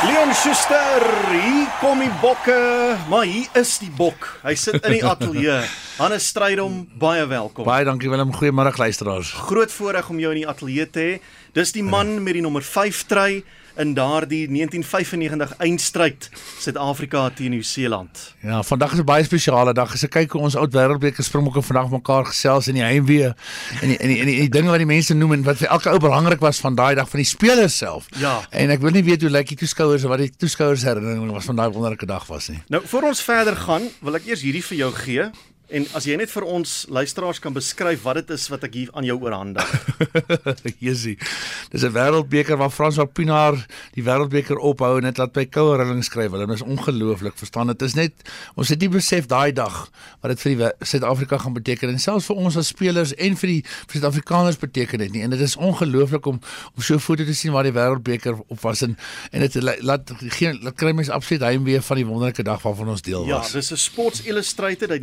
Leon Schuster, hier kom die bokke, maar hier is die bok. Hy sit in die ateljee. Hannes Strydom, baie welkom. Baie dankie Willem, goeiemôre luisteraars. Groot voorreg om jou in die ateljee te hê. Dis die man met die nommer 5 trui in daardie 1995 eindstryd Suid-Afrika teen Nieu-Seeland. Ja, vandag is 'n baie spesiale dag. As ek kyk hoe ons oud wêreldbeker springbokke vandag mekaar gesels in die heimwee en die, en die, en die, en die dinge wat die mense noem en wat vir elke ou belangrik was van daai dag van die spelers self. Ja. En ek wil nie weet hoe lyk die toeskouers of wat die toeskouers herinnering was van daai wonderlike dag was nie. Nou, voor ons verder gaan, wil ek eers hierdie vir jou gee. En as jy net vir ons luisteraars kan beskryf wat dit is wat ek hier aan jou oorhandig. Jesusie. Dis 'n wêreldbeker waar Frans van Pinaar die wêreldbeker ophou en dit laat by koue rilling skryf. Hulle is ongelooflik, verstaan? Dit is net ons het nie besef daai dag wat dit vir Suid-Afrika gaan beteken en selfs vir ons as spelers en vir die Suid-Afrikaners beteken dit nie. En dit is ongelooflik om om so 'n foto te sien waar die wêreldbeker op was en en dit laat geen laat kry mense absoluut heimwee van die wonderlike dag waarvan ons deel Ja, was. dis 'n Sports Illustrated uit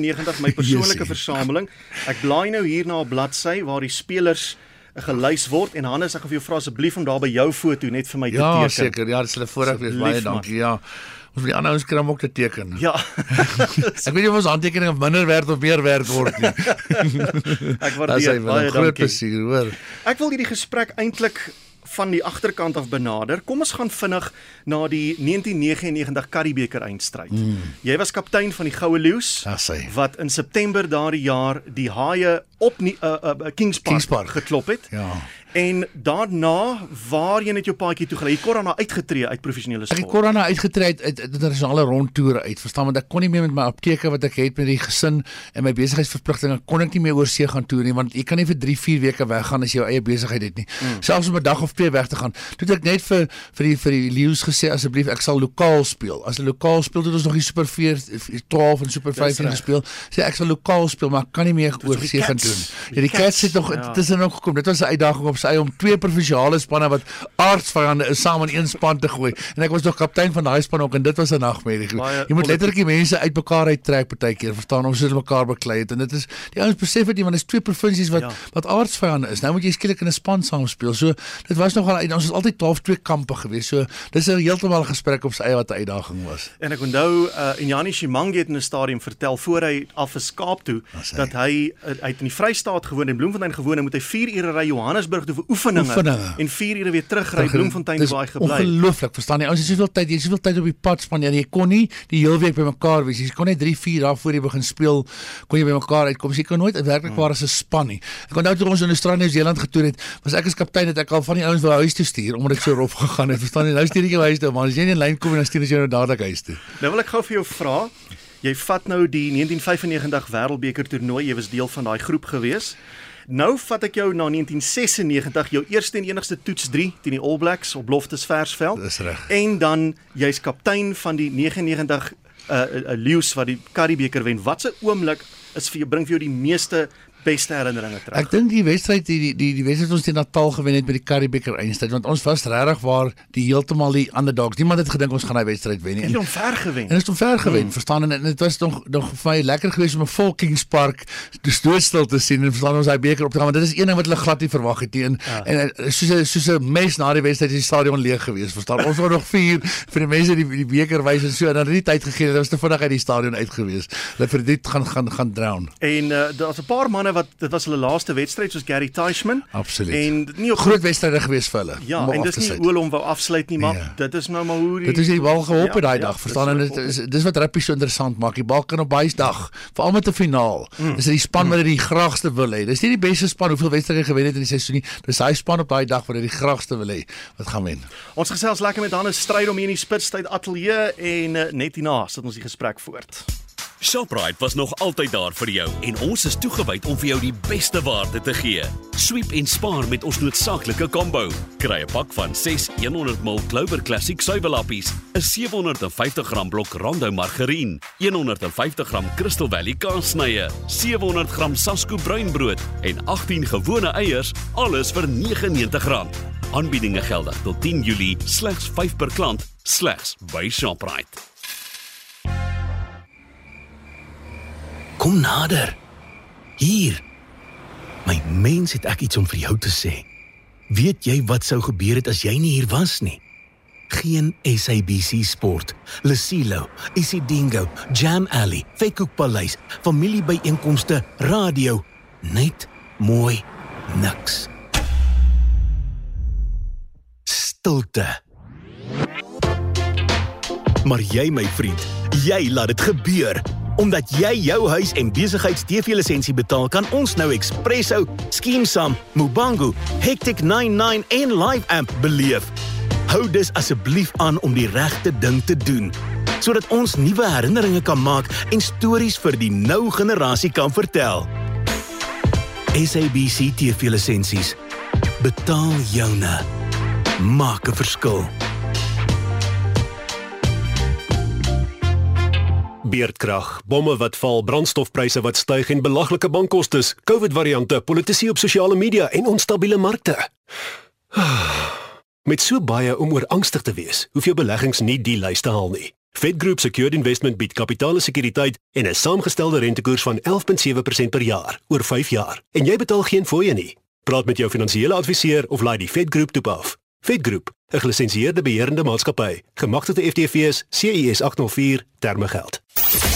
1995, my persoonlike versameling. Ek blaai nou hier na 'n bladsy waar die spelers eh, gelys word en Hannes, ek gaan vir jou vra asseblief om daar by jou foto net vir my te Ja, teken. seker. Ja, dit is 'n voorreg wees. Baie dankie. Ja. Ons moet die ander ouens kry om ook te teken. Ja, Ek weet nie of ons handtekeninge minder werd of meer werd word nie. ek Dis waardeer baie baie groot dankie. plesier, hoor. Ek wil hierdie gesprek eintlik van die agterkant af benader. Kom ons gaan vinnig na die 1999 Karibeker eindstryd. Mm. Jy was kaptein van die Goue Leeu's Ja, wat in September daardie jaar die Haie op nie, uh, uh, Kings Park, Kings Park. geklop het. Ja. En daarna waarheen het jou paadjie toe gelei? Jy kon daarna uitgetree uit professionele Ek het sport. korona uitgetree uit uit internasionale rondtoere uit. Verstaan want ek kon nie meer met my apteke wat ek het met die gesin en my besigheidsverpligtinge kon ek nie meer oor see gaan toer nie want jy kan nie vir 3, 4 weke weggaan as jy jou eie besigheid het nie. Mm. Selfs om 'n dag of twee weg te gaan. Toe het ek net vir vir die vir die leeu's gesê asseblief ek sal lokaal speel. As 'n lokaal speel het ons nog die Super 4 12 en Super 15 reg. gespeel. Sê ek sal lokaal speel maar ek kan nie meer oor die see gaan doen. Ja, die Cats, het nog ja. er nog gekom. Dit was 'n uitdaging op sy eie om twee provinsiale spanne wat aardsvyande is saam in een span te gooi. En ek was nog kaptein van daai span ook en dit was 'n nagmerrie. Jy moet letterlik die mense uitmekaar uittrek partykeer, verstaan om soos mekaar beklei het en dit is die ouens besef dit nie want dit is twee provinsies wat Ja. wat aardsvyande is. Nou moet jy skielik in 'n span saam speel. So dit was nogal uit ons was altyd 12 twee kampe geweest. So dis 'n heeltemal gesprek op sy eie wat 'n uitdaging was. En ek onthou uh, Injani Shimangi het in 'n stadium vertel voor hy af is Kaap toe hy. dat hy uh, hy het in die Vrystaat gewoon en Bloemfontein gewoon en moet hy 4 ure ry Johannesburg toe vir oefeninge, Oefeninge. en 4 ure weer terug ry Bloemfontein toe waar hy gebly het. Ongelooflik, verstaan jy? Ons het soveel tyd, jy het soveel tyd op die pad spandeer. Jy kon nie die hele week bymekaar wees. Jy kon net 3, 4 dae voor jy begin speel, kon jy bymekaar uitkom. So jy kon nooit werklik waar as 'n span nie. Ek onthou toe ons in Australië en Nieu-Seeland getoer het, was ek as kaptein het ek al van die ouens wou huis toe stuur omdat ek so rof gegaan het. Verstaan jy? Nou stuur ek jou huis toe, maar as jy nie in lyn kom en dan stuur ek jou nou dadelik huis toe. Nou wil ek gou vir jou vra. Jy vat nou die 1995 Wêreldbeker toernooi, jy was deel van daai groep gewees. Nou vat ek jou na 1996, jou eerste en enigste toets 3 teen die All Blacks op Loftus Versveld. Dis reg. En dan jy's kaptein van die 99 uh, uh Leeu's wat die Karibeker wen. Watse oomblik is vir jou bring vir jou die meeste beste herinneringe terug? Ek dink die wedstryd die die die, die wedstryd ons teen Natal gewen het by die Karibeker eindstryd want ons was regtig waar die heeltemal die underdogs. Niemand het gedink ons gaan daai wedstryd wen nie. En, het hom ver gewen. en dit is omver gewen, mm. verstaan en, en dit was nog nog vir my lekker geweest om 'n vol Kings Park doodstil te sien en verstaan ons daai beker op te gaan want dit is een ding wat hulle glad nie verwag het nie. En, Ja. en eh, soos 'n soos 'n mes na die wedstryd is die stadion leeg geweest, verstaan. Ons wou nog vier vir die mense die die beker wys en so en dan het nie tyd gegee dat ons te vinnig uit die stadion uit geweest. Hulle vir dit gaan gaan gaan drown. En uh, daar's 'n paar manne wat dit was hulle laaste wedstryd soos Gary Teichman. Absoluut. En nie op Groot wedstryde geweest vir hulle. Ja, en dis nie oor hom wou afsluit nie, maar Nee. dit is nou maar hoe die Dit is die bal gehop Ja, het daai ja, dag, verstaan en dit dit is dis wat rugby so interessant maak. Die bal kan op baie dag, veral met 'n finaal. Mm. Dis die span wat dit die graagste wil hê. Dis nie die beste span hoeveel wedstryde gewen het in die seisoen nie. Dis hy span op daai dag wat dit die graagste wil hê wat gaan wen. Ons gesels lekker met Hannes stryd om hier in die spitstyd ateljee en uh, net hierna sit ons die gesprek voort. Shoprite was nog altyd daar vir jou en ons is toegewy om vir jou die beste waarde te gee. Sweep en spaar met ons noodsaaklike combo. Kry 'n pak van 6 100ml Clover Classic suiwelappies, 'n 750g blok Rondo margarien, 150g Crystal Valley kaassnye, 700g Sasko bruinbrood en 18 gewone eiers, alles vir R99. Aanbiedinge geldig tot 10 Julie, slegs 5 per klant, slegs by Shoprite. Kom nader. Hier. My mens het ek iets om vir jou te sê. Weet jy wat sou gebeur het as jy nie hier was nie? Geen SABC Sport, Lesilo, Isidingo, Jam Alley, Fekkoek Paleis, familiebyeenkomste, radio, net mooi niks. Stilte. Maar jy my vriend, jy laat dit gebeur. Omdat jy jou huis en besigheids TV lisensie betaal, kan ons nou Expresso, Skeemsam, Mubango, Hectic 99 en Live Amp beleef. Hou dus asseblief aan om die regte ding te doen sodat ons nuwe herinneringe kan maak en stories vir die nou generasie kan vertel. SABC TV lisensies. Betaal joune. Maak 'n verskil. Beerdkrag, bomme wat val, brandstofpryse wat styg en belaglike bankkostes, COVID-variante, politisie op sosiale media en onstabiele markte. Met so baie om oor angstig te wees, hoef jou beleggings nie die lys te haal nie. Fed Group Secured Investment bied kapitaalsekuriteit en 'n saamgestelde rentekoers van 11.7% per jaar oor 5 jaar. En jy betaal geen fooie nie. Praat met jou finansiële adviseur of laai die Fed Group toep af. Fed Group, 'n gelisensieerde beheerende maatskappy, gemagtigde FTV's CIS 804 terme geld.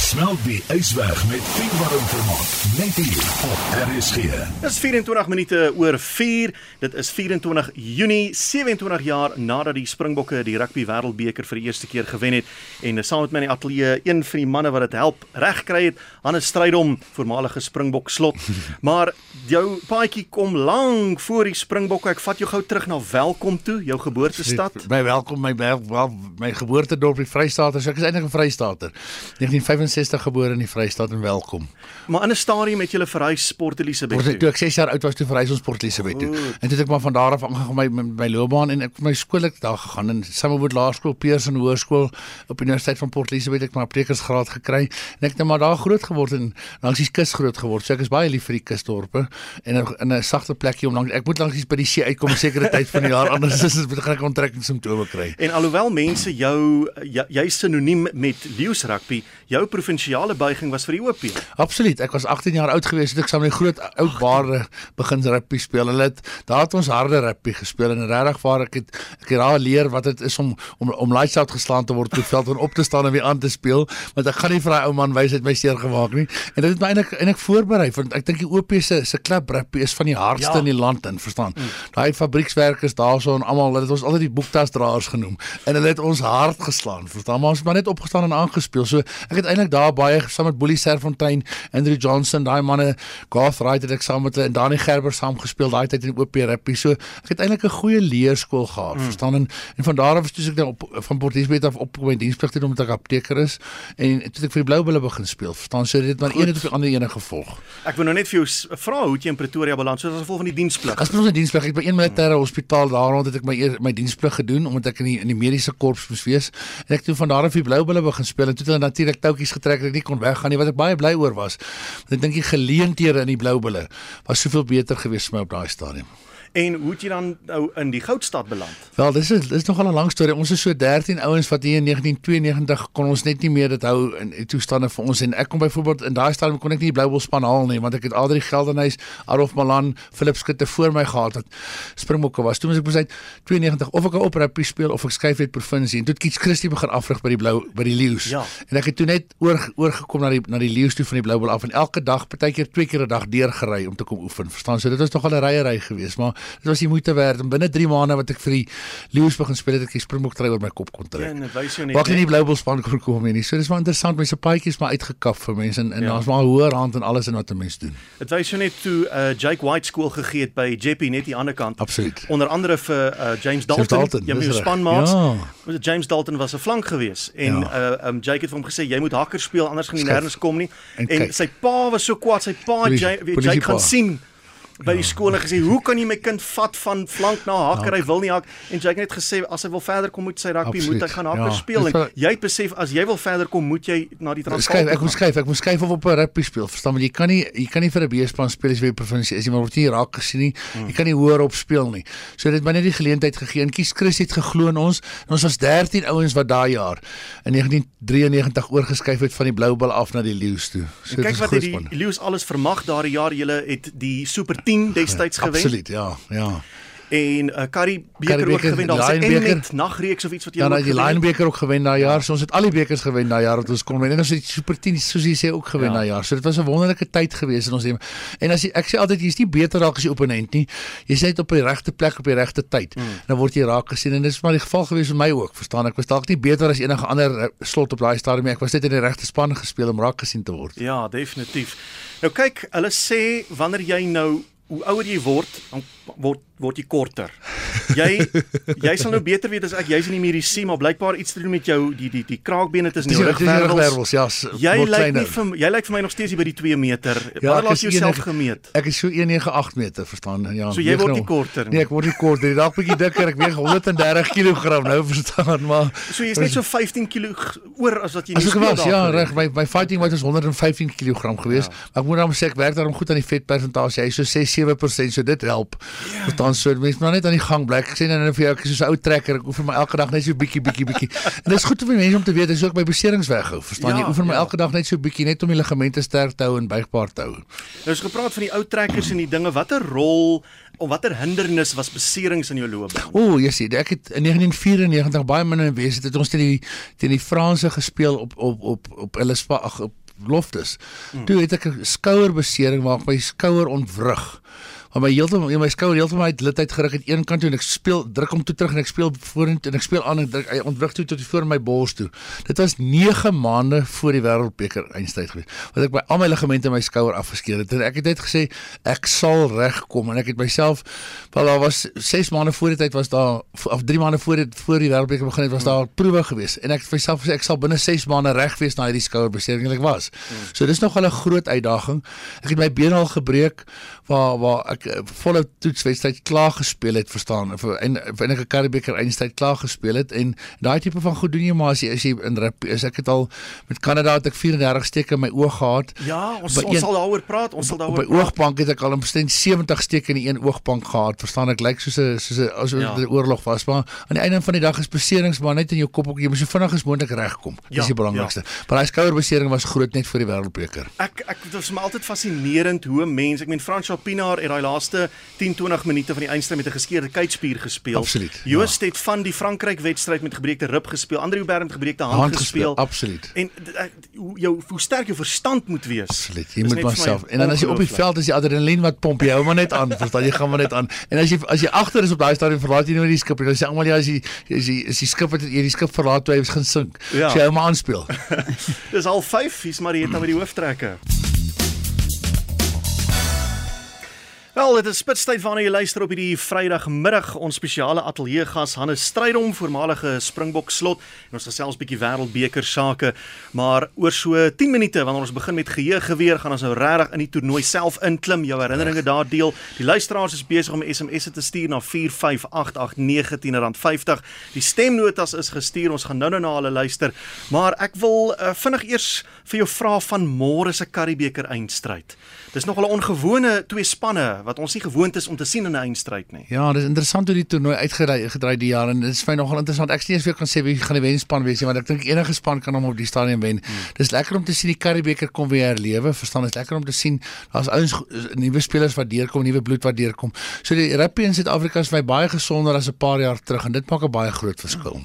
Smelt die ysberg met Pietwarm vermaak. Net hier op RSG. Dis 24 minute oor 4. Dit is 24 Junie, 27 jaar nadat die Springbokke die Rugby Wêreldbeker vir die eerste keer gewen het en saam met my in die ateljee een van die manne wat dit help regkry het, Hannes Strydom, voormalige Springbok slot. Maar jou paadjie kom lank voor die Springbokke. Ek vat jou gou terug na Welkom toe, jou geboortestad. My welkom my wel, wel my geboortedorp die Vrystaat. Ek is eintlik 'n Vrystater. 1965 gebore in die Vrystaat en welkom. Maar in 'n stadium het jy verhuis Port Elizabeth Toe toe. ek 6 jaar oud was toe verhuis ons Port Elizabeth toe. En toe het ek maar van daar af aangegaan my my, my loopbaan en ek my skool ek daar gegaan in Summerwood Laerskool, Pearson Hoërskool op die Universiteit van Port Elizabeth ek my aptekersgraad gekry en ek het nou maar daar groot geword en langs die kus groot geword. So ek is baie lief vir die kusdorpe en in- in 'n sagte plekkie om langs ek moet langs by die see uitkom 'n sekere tyd van die jaar anders is dit gaan ek onttrekkingssimptome kry. En alhoewel mense jou jy, jy sinoniem met Leeu's rugby, jou provinsiale buiging was vir die OP. Absoluut. Ek was 18 jaar oud gewees toe ek saam met die groot oud baarde begin rugby speel. Hulle het daar het ons harde rugby gespeel en regtig waar ek het ek het daar leer wat dit is om om om lights out geslaan te word op die veld en op te staan en weer aan te speel, want ek gaan nie vir daai ou man wys het my seer gemaak nie. En dit het my eintlik eintlik voorberei want ek dink die OP se se klub rugby is van die hardste Ja. in die land in, verstaan. Mm. Daai fabriekswerkers daarso en almal, hulle het ons altyd die boektasdraers genoem en hulle het ons hard geslaan, verstaan. Maar ons het maar net opgestaan en aangespeel. So ek het eintlik daar baie saam met Boelie Serfontein, Andrew Johnson, daai manne, Garth Wright het ek saam met hulle en Danny Gerber saam gespeel daai tyd in OP rugby. So ek het eintlik 'n goeie leerskool gehad, mm. verstaan. En, en van daar af toe ek dan op van Port Elizabeth af op my diensplig toe omdat ek apteker is en toe ek vir die Blou Bulle begin speel. Verstaan, so dit het maar een het op die ander ene gevolg. Ek wil nou net vir jou vra hoe jy in Pretoria beland soos as gevolg van die diensplig. As ons in diensplig ek by een militêre hospitaal daar rond het ek my eer, my diensplig gedoen omdat ek in die in die mediese korps moes wees en ek toe van daar af die blou bulle begin speel en toe het hulle natuurlik toutjies getrek dat ek nie kon weggaan nie wat ek baie bly oor was. Ek dink die geleenthede in die blou bulle was soveel beter geweest vir my op daai stadium. En hoe het jy dan nou in die Goudstad beland? Wel, dis is dis nogal 'n lang storie. Ons is so 13 ouens wat hier in 1992 kon ons net nie meer dit hou in die toestande vir ons en ek kom byvoorbeeld in daai stadium kon ek nie die Blou Bol span haal nie want ek het Adri Geldenhuys, Adolf Malan, Philip Skutte voor my gehad wat Springbokke was. Toe moes ek besluit 92 of ek 'n oprugby speel of ek skuif uit provinsie en toe het Kies Christie begin afrig by die Blou by die Leeu's. Ja. En ek het toe net oor oorgekom na die na die Leeu's toe van die Blou Bol af en elke dag, partykeer twee keer 'n dag deurgery om te kom oefen. Verstaan? So dit was nogal 'n ryery geweest, maar dit was die moeite werd en binne 3 maande wat ek vir die Leeu's begin speel het ek die Springbok trui oor my kop kon Ja, trek. en dit wys jou net. Ek in die Blou Bol span kon kom nie. So dis maar interessant, mense paadjies maar uitgekap vir mense en, en Ja. ja. daar's maar hoër hand en alles in wat 'n mens doen. Dit wys jou net toe uh, Jake White skool gegee het by Jeppy net die ander kant. Absoluut. Onder andere vir uh, James Dalton, Dalton, ja, dis my reg. spanmaats. Ja. James Dalton was 'n flank gewees en Ja. uh, um, Jake het vir hom gesê jy moet hakker speel anders gaan jy nêrens kom nie. En En, kyk. sy pa was so kwaad, sy pa Polisie- Jake, Jake gaan sien by die skool en gesê hoe kan jy my kind vat van flank na hakker hy wil nie hak en Jake het net gesê as hy wil verder kom moet sy rugby Absoluut. moet hy gaan hakker Ja. speel en jy het besef as jy wil verder kom moet jy na die Transvaal Skryf, ek moet skryf, ek moet skryf of op 'n rugby speel. Verstaan maar jy kan nie jy kan nie vir 'n B-span speel as jy by die provinsie is nie, maar word nie raak gesien nie. Jy kan nie hoër op speel nie. So dit het my net die geleentheid gegee. En Kies Chris het geglo in ons. En ons was 13 ouens wat daai jaar in 1993 oorgeskuif het van die Blou Bal af na die Leeu's toe. So En kyk wat het die. Leeu's alles vermag daardie jaar. Julle het die Super 10 destyds gewen. Absoluut, ja, ja. en 'n uh, Curry beker Curry ook beker, gewen. Daar's 'n Lion beker. Mnet nagreeks of iets wat jy Ja, nou die. Lion beker ook gewen daai jaar. So ons het al die bekers gewen daai jaar wat ons kon wen. En ons het die Super 10 soos jy sê ook gewen Ja. daai jaar. So dit was 'n wonderlike tyd gewees in ons lewe. En as jy ek sê altyd jy's nie beter raak as jy opponent nie. Jy's net op die regte plek op die regte tyd. Mm. Dan word jy raak gesien en dit is maar die geval gewees met my ook. Verstaan ek was dalk nie beter as enige ander eh, slot op daai stadium nie. Ek was net in die regte span gespeel om raak gesien te word. Ja, definitief. Nou kyk, hulle sê wanneer jy nou hoe ouer jy word, dan word word jy korter. Jy jy sal nou beter weet as ek jy's in die medisy, maar blykbaar iets te doen met jou die die die kraakbene tussen jou die dis die rugwervels. rugwervels, ja. s- Jy lyk nie vir jy lyk vir my nog steeds by die 2 meter. Ja, Waar ek laat jy jouself gemeet? Ek is so 198 meter, verstaan? Ja. So jy word nie 99. korter nie. Nee, ek word nie korter. Ek dalk bietjie dikker. Ek weeg 130 kg nou, verstaan, maar So jy's net so 15 kg oor as wat jy As nie ek speel was, ja, reg. My my fighting weight was 115 kg geweest. Ja. Maar ek moet dan sê ek werk daarom goed aan die vetpersentasie. Hy is so 6-7%, so dit help. Ja. Verstaan so mense maar net aan die gang bly. Ek sê nou net vir jou ek is so 'n ou trekker. Ek oefen my elke dag net so bietjie bietjie bietjie. en dit is goed vir mense om te weet, dis ook my beserings weghou. Verstaan Ja, jy? Oefen my ja. elke dag net so bietjie net om die ligamente sterk te hou en buigbaar te hou. Nou as gepraat van die ou trekkers en die dinge, watter rol of watter hindernis was beserings in jou loopbaan? O, oh, jy sien, ek het in 1994 baie min in Wes het ons teen die teen die Franse gespeel op op op op hulle spa ag op Loftus. Hmm. Toe het ek 'n skouerbesering waar ek my skouer ontwrig. Maar my heeltemal my skouer heeltemal uit lid uit geruk het een kant toe en ek speel druk hom toe terug en ek speel vorentoe en ek speel aan en druk hy ontwrig toe tot voor my bors toe. Dit was 9 maande voor die wêreldbeker eindstryd gewees. Wat ek by al my ligamente in my skouer afgeskeur het. En ek het net gesê ek sal regkom en ek het myself wel daar was 6 maande voor die tyd was daar of 3 maande voor dit voor die wêreldbeker begin het was daar proewe gewees en ek het vir myself gesê ek sal binne 6 maande reg wees na hierdie skouerbesering en ek was. So dis nog 'n groot uitdaging. Ek het my been al gebreek waar waar ek volle toetswedstryd klaar gespeel het, verstaan, vir en vir 'n Karibeker eindstryd klaar gespeel het en daai tipe van goed doen jy maar as jy as jy in rugby is ek het al met Kanada het ek 34 steke in my oog gehad. Ja, ons By ons een- sal daaroor praat. Ons sal daaroor my oogbank het ek al omtrent 70 steke in die een oogbank gehad. Verstaan ek lyk soos 'n soos 'n asof Ja. 'n oorlog was, maar aan die einde van die dag is beserings maar net in jou kop ook jy moet so vinnig as moontlik regkom. Dis Ja, die belangrikste. Maar daai skouerbesering was groot net vir die wêreldbeker. Ek ek dit was my altyd fascinerend hoe 'n mens, ek meen François Pinaar het daai laaste 10-20 minute van die eindstryd met 'n geskeurde kuitspier gespeel. Absoluut, ja. Joost het van die Frankryk wedstryd met gebreekte rib gespeel. Andre Hubert met gebreekte hand, Hand gespeel. gespeel, absoluut. En ek- hoe jou hoe sterk jou verstand moet wees. Absoluut. Jy moet net maar vir my self. En dan as jy op die veld is die adrenalien wat pomp, jy hou maar net aan, verstaan jy gaan maar net aan. En as jy as jy agter is op daai stadium verlaat jy nooit die skip. Dan sê almal ja as jy as jy as die skip wat jy die skip verlaat toe hy gaan sink. Ja. So jy hou maar aanspeel. Dis al 5, hier's Marietta met die hooftrekke. Wel, dit is spitstyd waarna jy luister op hierdie Vrydagmiddag. Ons spesiale ateljee gas Hannes Strydom, voormalige Springbok slot en ons gesels bietjie wêreldbeker sake. Maar oor so 10 minute wanneer ons begin met geheugeweer, gaan ons nou regtig in die toernooi self inklim, jou herinneringe daar deel. Die luisteraars is besig om SMS'e te stuur na 45889 R50. Die stemnotas is gestuur. Ons gaan nou-nou na hulle luister. Maar ek wil uh, vinnig eers vir jou vra van môre se Karibeker eindstryd. Dis nog 'n ongewone twee spanne wat ons nie gewoond is om te sien in 'n eindstryd nie. Ja, dis interessant hoe die toernooi uitgedraai gedry die jaar en dit is vir my nogal interessant. Ek sê nie eens weer kan sê wie gaan die wenspan wees nie, want ek dink enige span kan hom op die stadion wen. Hmm. Dis lekker om te sien die Karibeker kom weer herlewe. Verstaan, dit is lekker om te sien daar's ouens nuwe spelers wat deurkom, nuwe bloed wat deurkom. So die rugby in Suid-Afrika is vir my baie gesonder as 'n paar jaar terug en dit maak 'n baie groot verskil.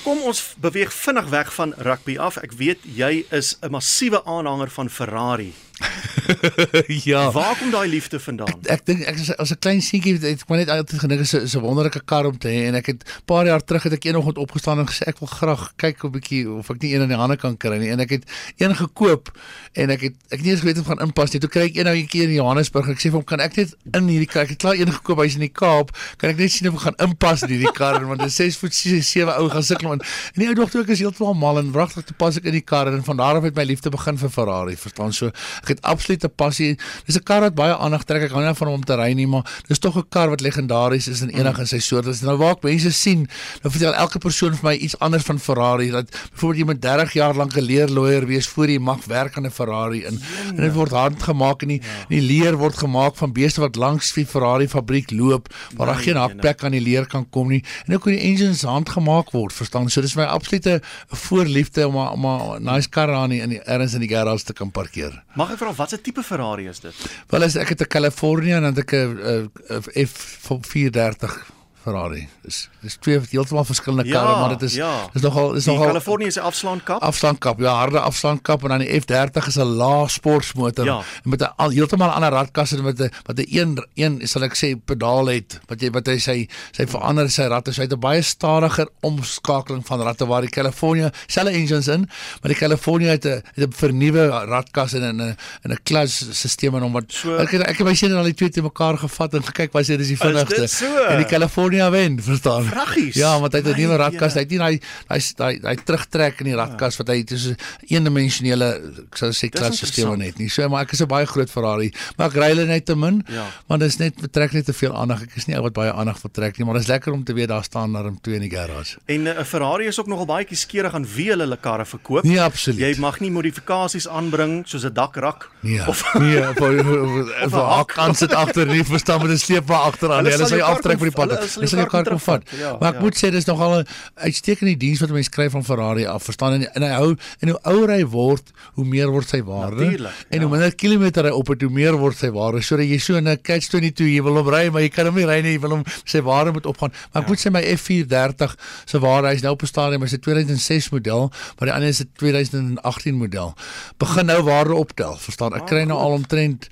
Kom ons beweeg vinnig weg van rugby af. Ek weet jy is 'n massiewe aanhanger van Ferrari. ja. Waar kom daai liefde vandaan? Ek dink ek is as 'n klein seentjie het ek maar net altyd gedink is 'n 'n wonderlike kar om te hê en ek het paar jaar terug het ek eenoggend opgestaan en gesê ek wil graag kyk 'n bietjie of ek nie een in die hande kan kry nie en ek het een gekoop en ek het ek het nie eens geweet of gaan inpas nie. Toe kry ek een nou 'n keer in Johannesburg ek sê vir hom kan ek net in hierdie kar ek het klaar een gekoop hy's in die Kaap kan ek net sien of ek gaan inpas in hierdie kar want is 6 voet 7 ou gaan sukkel en en die ou dogter ook is heeltemal mal en wragtig toe pas ek in die kar en van daar af het my liefde begin vir Ferrari verstaan so ek het absolute passie. Dis 'n kar wat baie aandag trek. Ek hou nie van hom om te ry nie maar dis tog 'n kar wat legendaries is in sy soort dis nou waar ek mense sien dan vertel elke persoon vir my iets anders van Ferrari. Dat byvoorbeeld jy moet 30 jaar lank 'n leerloier wees voor jy mag werk aan 'n Ferrari en, en dit word handgemaak en die, ja. die leer word gemaak van beeste wat langs die Ferrari fabriek loop waar daar Nee, geen nee, hakplek aan die leer kan kom nie. En ook hoe die engines handgemaak word verstaan? So dis my absolute voorliefde om 'n- 'n nice kar aan in die ergens in die garage te kan parkeer. Mag ek vra wat 'n tipe Ferrari is dit? Wel as ek het 'n California en dan het ek 'n F430 Ferrari. Dis dis twee heeltemal verskillende Ja, karre, maar dit is ja. dis nogal dis Die nogal Californië se afslaankap. afstandkap, ja, harde afstandkap en dan die F30 is 'n lae sportmotor Ja. met 'n al heeltemal ander radkas en met 'n wat 'n een een sal ek sê pedaal het wat jy wat hy sy sy verander sy ratte, sy het 'n baie stadiger omskakeling van ratte waar die California selfe engines in, maar die California het 'n het 'n vernuwe radkas en 'n 'n 'n clutch stelsel en hom wat So- ek het, ek het my sien al die twee te mekaar gevat en gekyk wat sê dis die dit vinnigste so? en die California wen, verstaan? Vraggies. Ja, want hy het 'n nuwe radkas, hy het nie daai hy hy hy terugtrek in die radkas wat hy het is 'n eendimensionele ek sou sê klasstelsel net nie. So maar ek is 'n baie groot Ferrari, maar ek ry hulle net te min. Ja. Want dis net betrek net te veel aandag. Ek is nie ou wat baie aandag vertrek nie, maar dit is lekker om te weet daar staan daar om twee in die garage. En eh, 'n Ferrari is ook nogal baie kieskeurig aan wie hulle hulle karre verkoop. Nee, absoluut. Jy mag nie modifikasies aanbring soos 'n dakrak Nee. of nee, vir vir hak kan sit agter nie verstaan met 'n sleepwa agteraan. Hulle sal jou aftrek vir die pad. Hulle sal jou kar kom vat. ja, Maar ek ja. moet sê dis nogal 'n uitstekende diens wat mense kry van Ferrari af, verstaan en en hy hou en hoe ouer hy word, hoe meer word sy waarde. Natuurlijk, En ja. hoe minder kilometer hy op het, hoe meer word sy waarde. Sodat jy so 'n catch 22 jy wil hom ry, maar jy kan hom nie ry nie, jy wil hom sy waarde moet opgaan. Maar ek moet sê my F430 se waarde hy's nou op 'n stadium is 'n 2006 model, maar die ander is 'n 2018 model. Begin nou waarde optel, verstaan? Ek kry nou al omtrent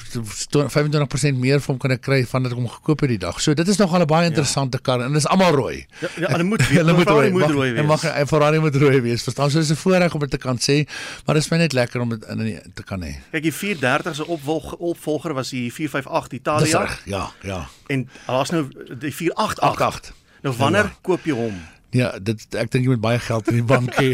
25% meer vir hom kan ek kry van dat ek hom gekoop het die dag. So dit is nogal 'n baie interessante kar en dit is almal rooi. Ja, ja, hulle moet. Hulle moet rooi, moet rooi en wees. Mag 'n Ferrari moet rooi wees. Verstaan? So dis 'n voorreg om dit te kan sê, maar dit is my net lekker om dit in die, te kan hê. Kyk, die 430 se opvolg, opvolger was die 458 Dis Italia reg. Ja, ja. en daar's nou die 488. 88. Nou wanneer Ja. koop jy hom? Ja, dit ek dink jy moet baie geld in die bank hê.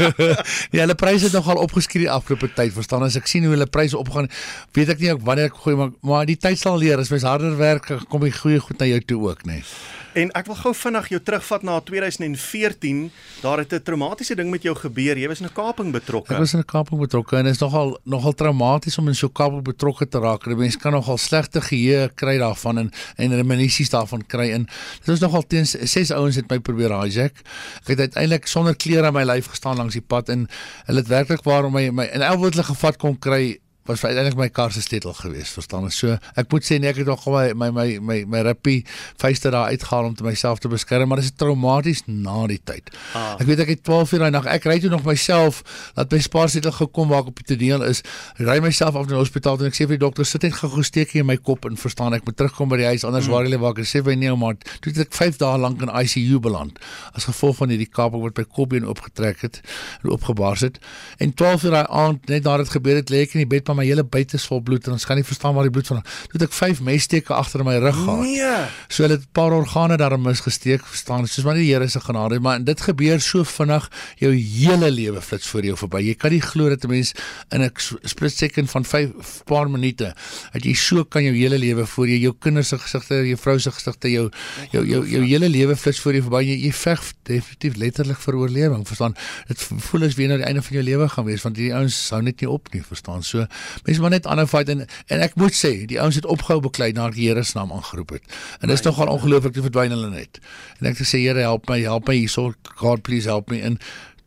ja, hulle pryse het nogal opgeskree die afgelope tyd. Verstaan as ek sien hoe hulle pryse opgaan, weet ek nie ook wanneer ek gooi maar maar die tyd sal leer as mens harder werk, kom die goeie goed na jou toe ook, nê. Nee. En ek wil gou vinnig jou terugvat na 2014. Daar het 'n traumatiese ding met jou gebeur. Jy was in 'n kaping betrokke. Ek was in 'n kaping betrokke en dit is nogal nogal traumaties om in so 'n kaping betrokke te raak. Die mens kan nogal slegte geheue kry daarvan en en reminiscens daarvan kry in. Dit was nogal teen ses ouens het my probeer hijack. Ek het uiteindelik sonder klere aan my lyf gestaan langs die pad en hulle het werklik waar om my my en elke wat hulle gevat kon kry was uiteindelik my kar se sleutel geweest, verstaan jy? So ek moet sê nee, ek het nog my my my my, my rippie vuiste daar uitgehaal om te myself te beskerm, maar dit is traumaties na die tyd. Ah. Ek weet ek het 12 uur daai nag. Ek ry toe nog myself dat my spaarsleutel gekom waar ek op die toneel is. Ry myself af na die hospitaal en ek sê vir die dokter, sit net gou steek in my kop en verstaan ek moet terugkom by die huis anders mm. waar hulle waar ek sê vir nee maar toe het ek 5 dae lank in ICU beland as gevolg van hierdie kaping wat my kopbeen opgetrek het en opgebars het. En 12 uur daai aand net nadat dit gebeur het, lê ek in die bed maar my hele buite is vol bloed en ons kan nie verstaan waar die bloed vandaan. Toe het ek 5 messteke agter my rug gehad. Nee. So hulle het 'n paar organe daarin misgesteek, verstaan, soos maar die Here se genade, maar dit gebeur so vinnig, jou hele lewe flits voor jou verby. Jy kan nie glo dat 'n mens in 'n split second van 5 paar minute dat jy so kan jou hele lewe voor jou, jou kinders se gesigte, jou vrou se gesigte, jou jou jou, jou hele lewe flits voor jou verby. Jy, jy veg definitief letterlik vir oorlewing, verstaan? Dit voel as weer na die einde van jou lewe gaan wees want hierdie ouens hou net nie op nie, verstaan? So mense maar net aanhou fight en en ek moet sê, die ouens het opgehou beklei nadat die Here se naam aangeroep het. En dit is nogal ongelooflik te verdwyn hulle net. En ek het gesê Here help my, help my hierso. God please help me en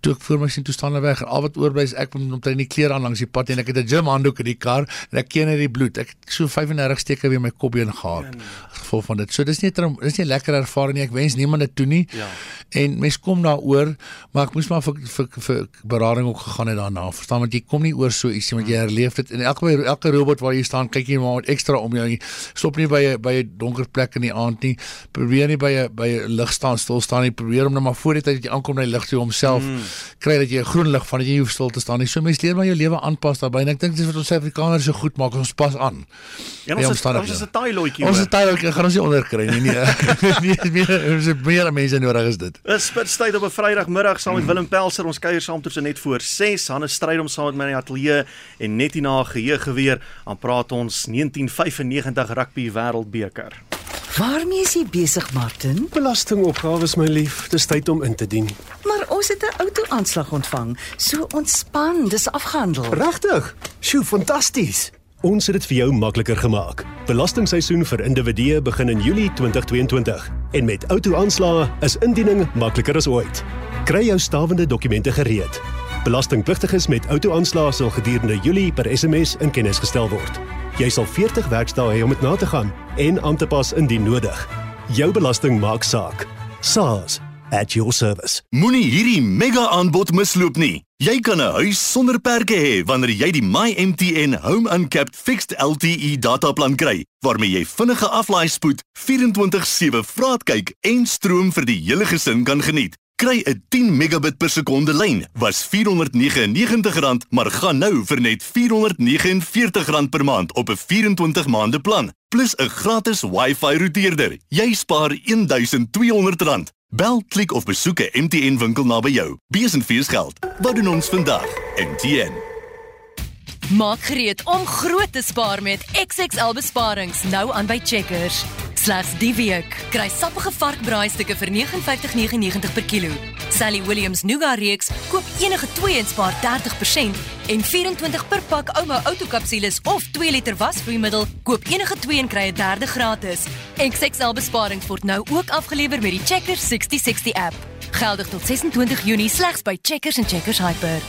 toe ek voor my sien toe staan hulle weg en al wat oorbly is ek moet omtrent nie klere aan langs die pad en ek het 'n gym handdoek in die kar en ek ken net die bloed. Ek het so 35 steke weer my kopbeen gehad as gevolg van dit. So dis nie dis nie 'n lekker ervaring nie. Ek wens niemand dit toe nie. Ja. En mens kom daaroor, maar ek moes maar vir vir, vir berading ook gegaan het daarna. Verstaan want jy kom nie oor so ietsie want jy herleef dit en elke elke robot waar jy staan, kyk jy maar met ekstra om jou. Stop nie by 'n by 'n donker plek in die aand nie. Probeer nie by 'n by 'n lig staan stil staan nie. Probeer om net maar voor die tyd dat jy aankom na die lig toe homself mm. Kry dat jy 'n groen lig van dat jy nie hoef stil te staan nie. So mens leer maar jou lewe aanpas daarbey en ek dink dis wat ons Suid-Afrikaners so goed maak, ons pas aan. By ons is, omstandighede. ons is 'n taai loetjie. Ons is tydelik gaan ons nie onderkry nie. Nee. nee, meer ons het meer mense nodig is dit. Dis spitstyd op 'n Vrydagmiddag saam met Willem Pelser. Ons kuier saam tot so net voor 6. Hannes stryd om saam met my in die ateljee en net hierna geheugeweer aan praat ons 1995 rugby wêreldbeker. Waarmee is jy besig, Martin? Belastingopgawes my lief, dis tyd om in te dien. Maar ons het 'n auto-aanslag ontvang. So ontspan, dis afgehandel. Regtig? Sjoe, fantasties. Ons het dit vir jou makliker gemaak. Belastingseisoen vir individue begin in Julie 2022 en met outo-aanslae is indiening makliker as ooit. Kry jou stawende dokumente gereed. Belastingpligtiges met outo-aanslag sal gedurende Julie per SMS in kennis gestel word. Jy sal 40 werkdae hê om dit na te gaan en aan te pas indien nodig. Jou belasting maak saak. SARS at your service. Moenie hierdie mega aanbod misloop nie. Jy kan 'n huis sonder perke hê wanneer jy die MyMTN Home Uncapped Fixed LTE dataplan kry, waarmee jy vinnige aflaai spoed, 24/7 vraatkyk en stroom vir die hele gesin kan geniet. Kry 'n 10 megabit per sekonde lyn, was R499, maar gaan nou vir net R449 per maand op 'n 24 maande plan, plus 'n gratis Wi-Fi routeerder. Jy spaar R1200. Bel, klik of besoek 'n MTN winkel naby jou. Besenfees geld. Wat doen ons vandag? MTN. Maak gereed om groot te spaar met XXL besparings nou aan by Checkers. Slegs die week kry sappige varkbraaistukke vir 59.99 per kilo. Sally Williams Nougat reeks koop enige 2 en spaar 30% en 24 per pak Ouma autokapsules of 2 liter wasvloeimiddel koop enige 2 en kry 'n derde gratis. XXL besparings word nou ook afgelewer met die Checkers 6060 app. Geldig tot 26 Junie slegs by Checkers en Checkers Hyper.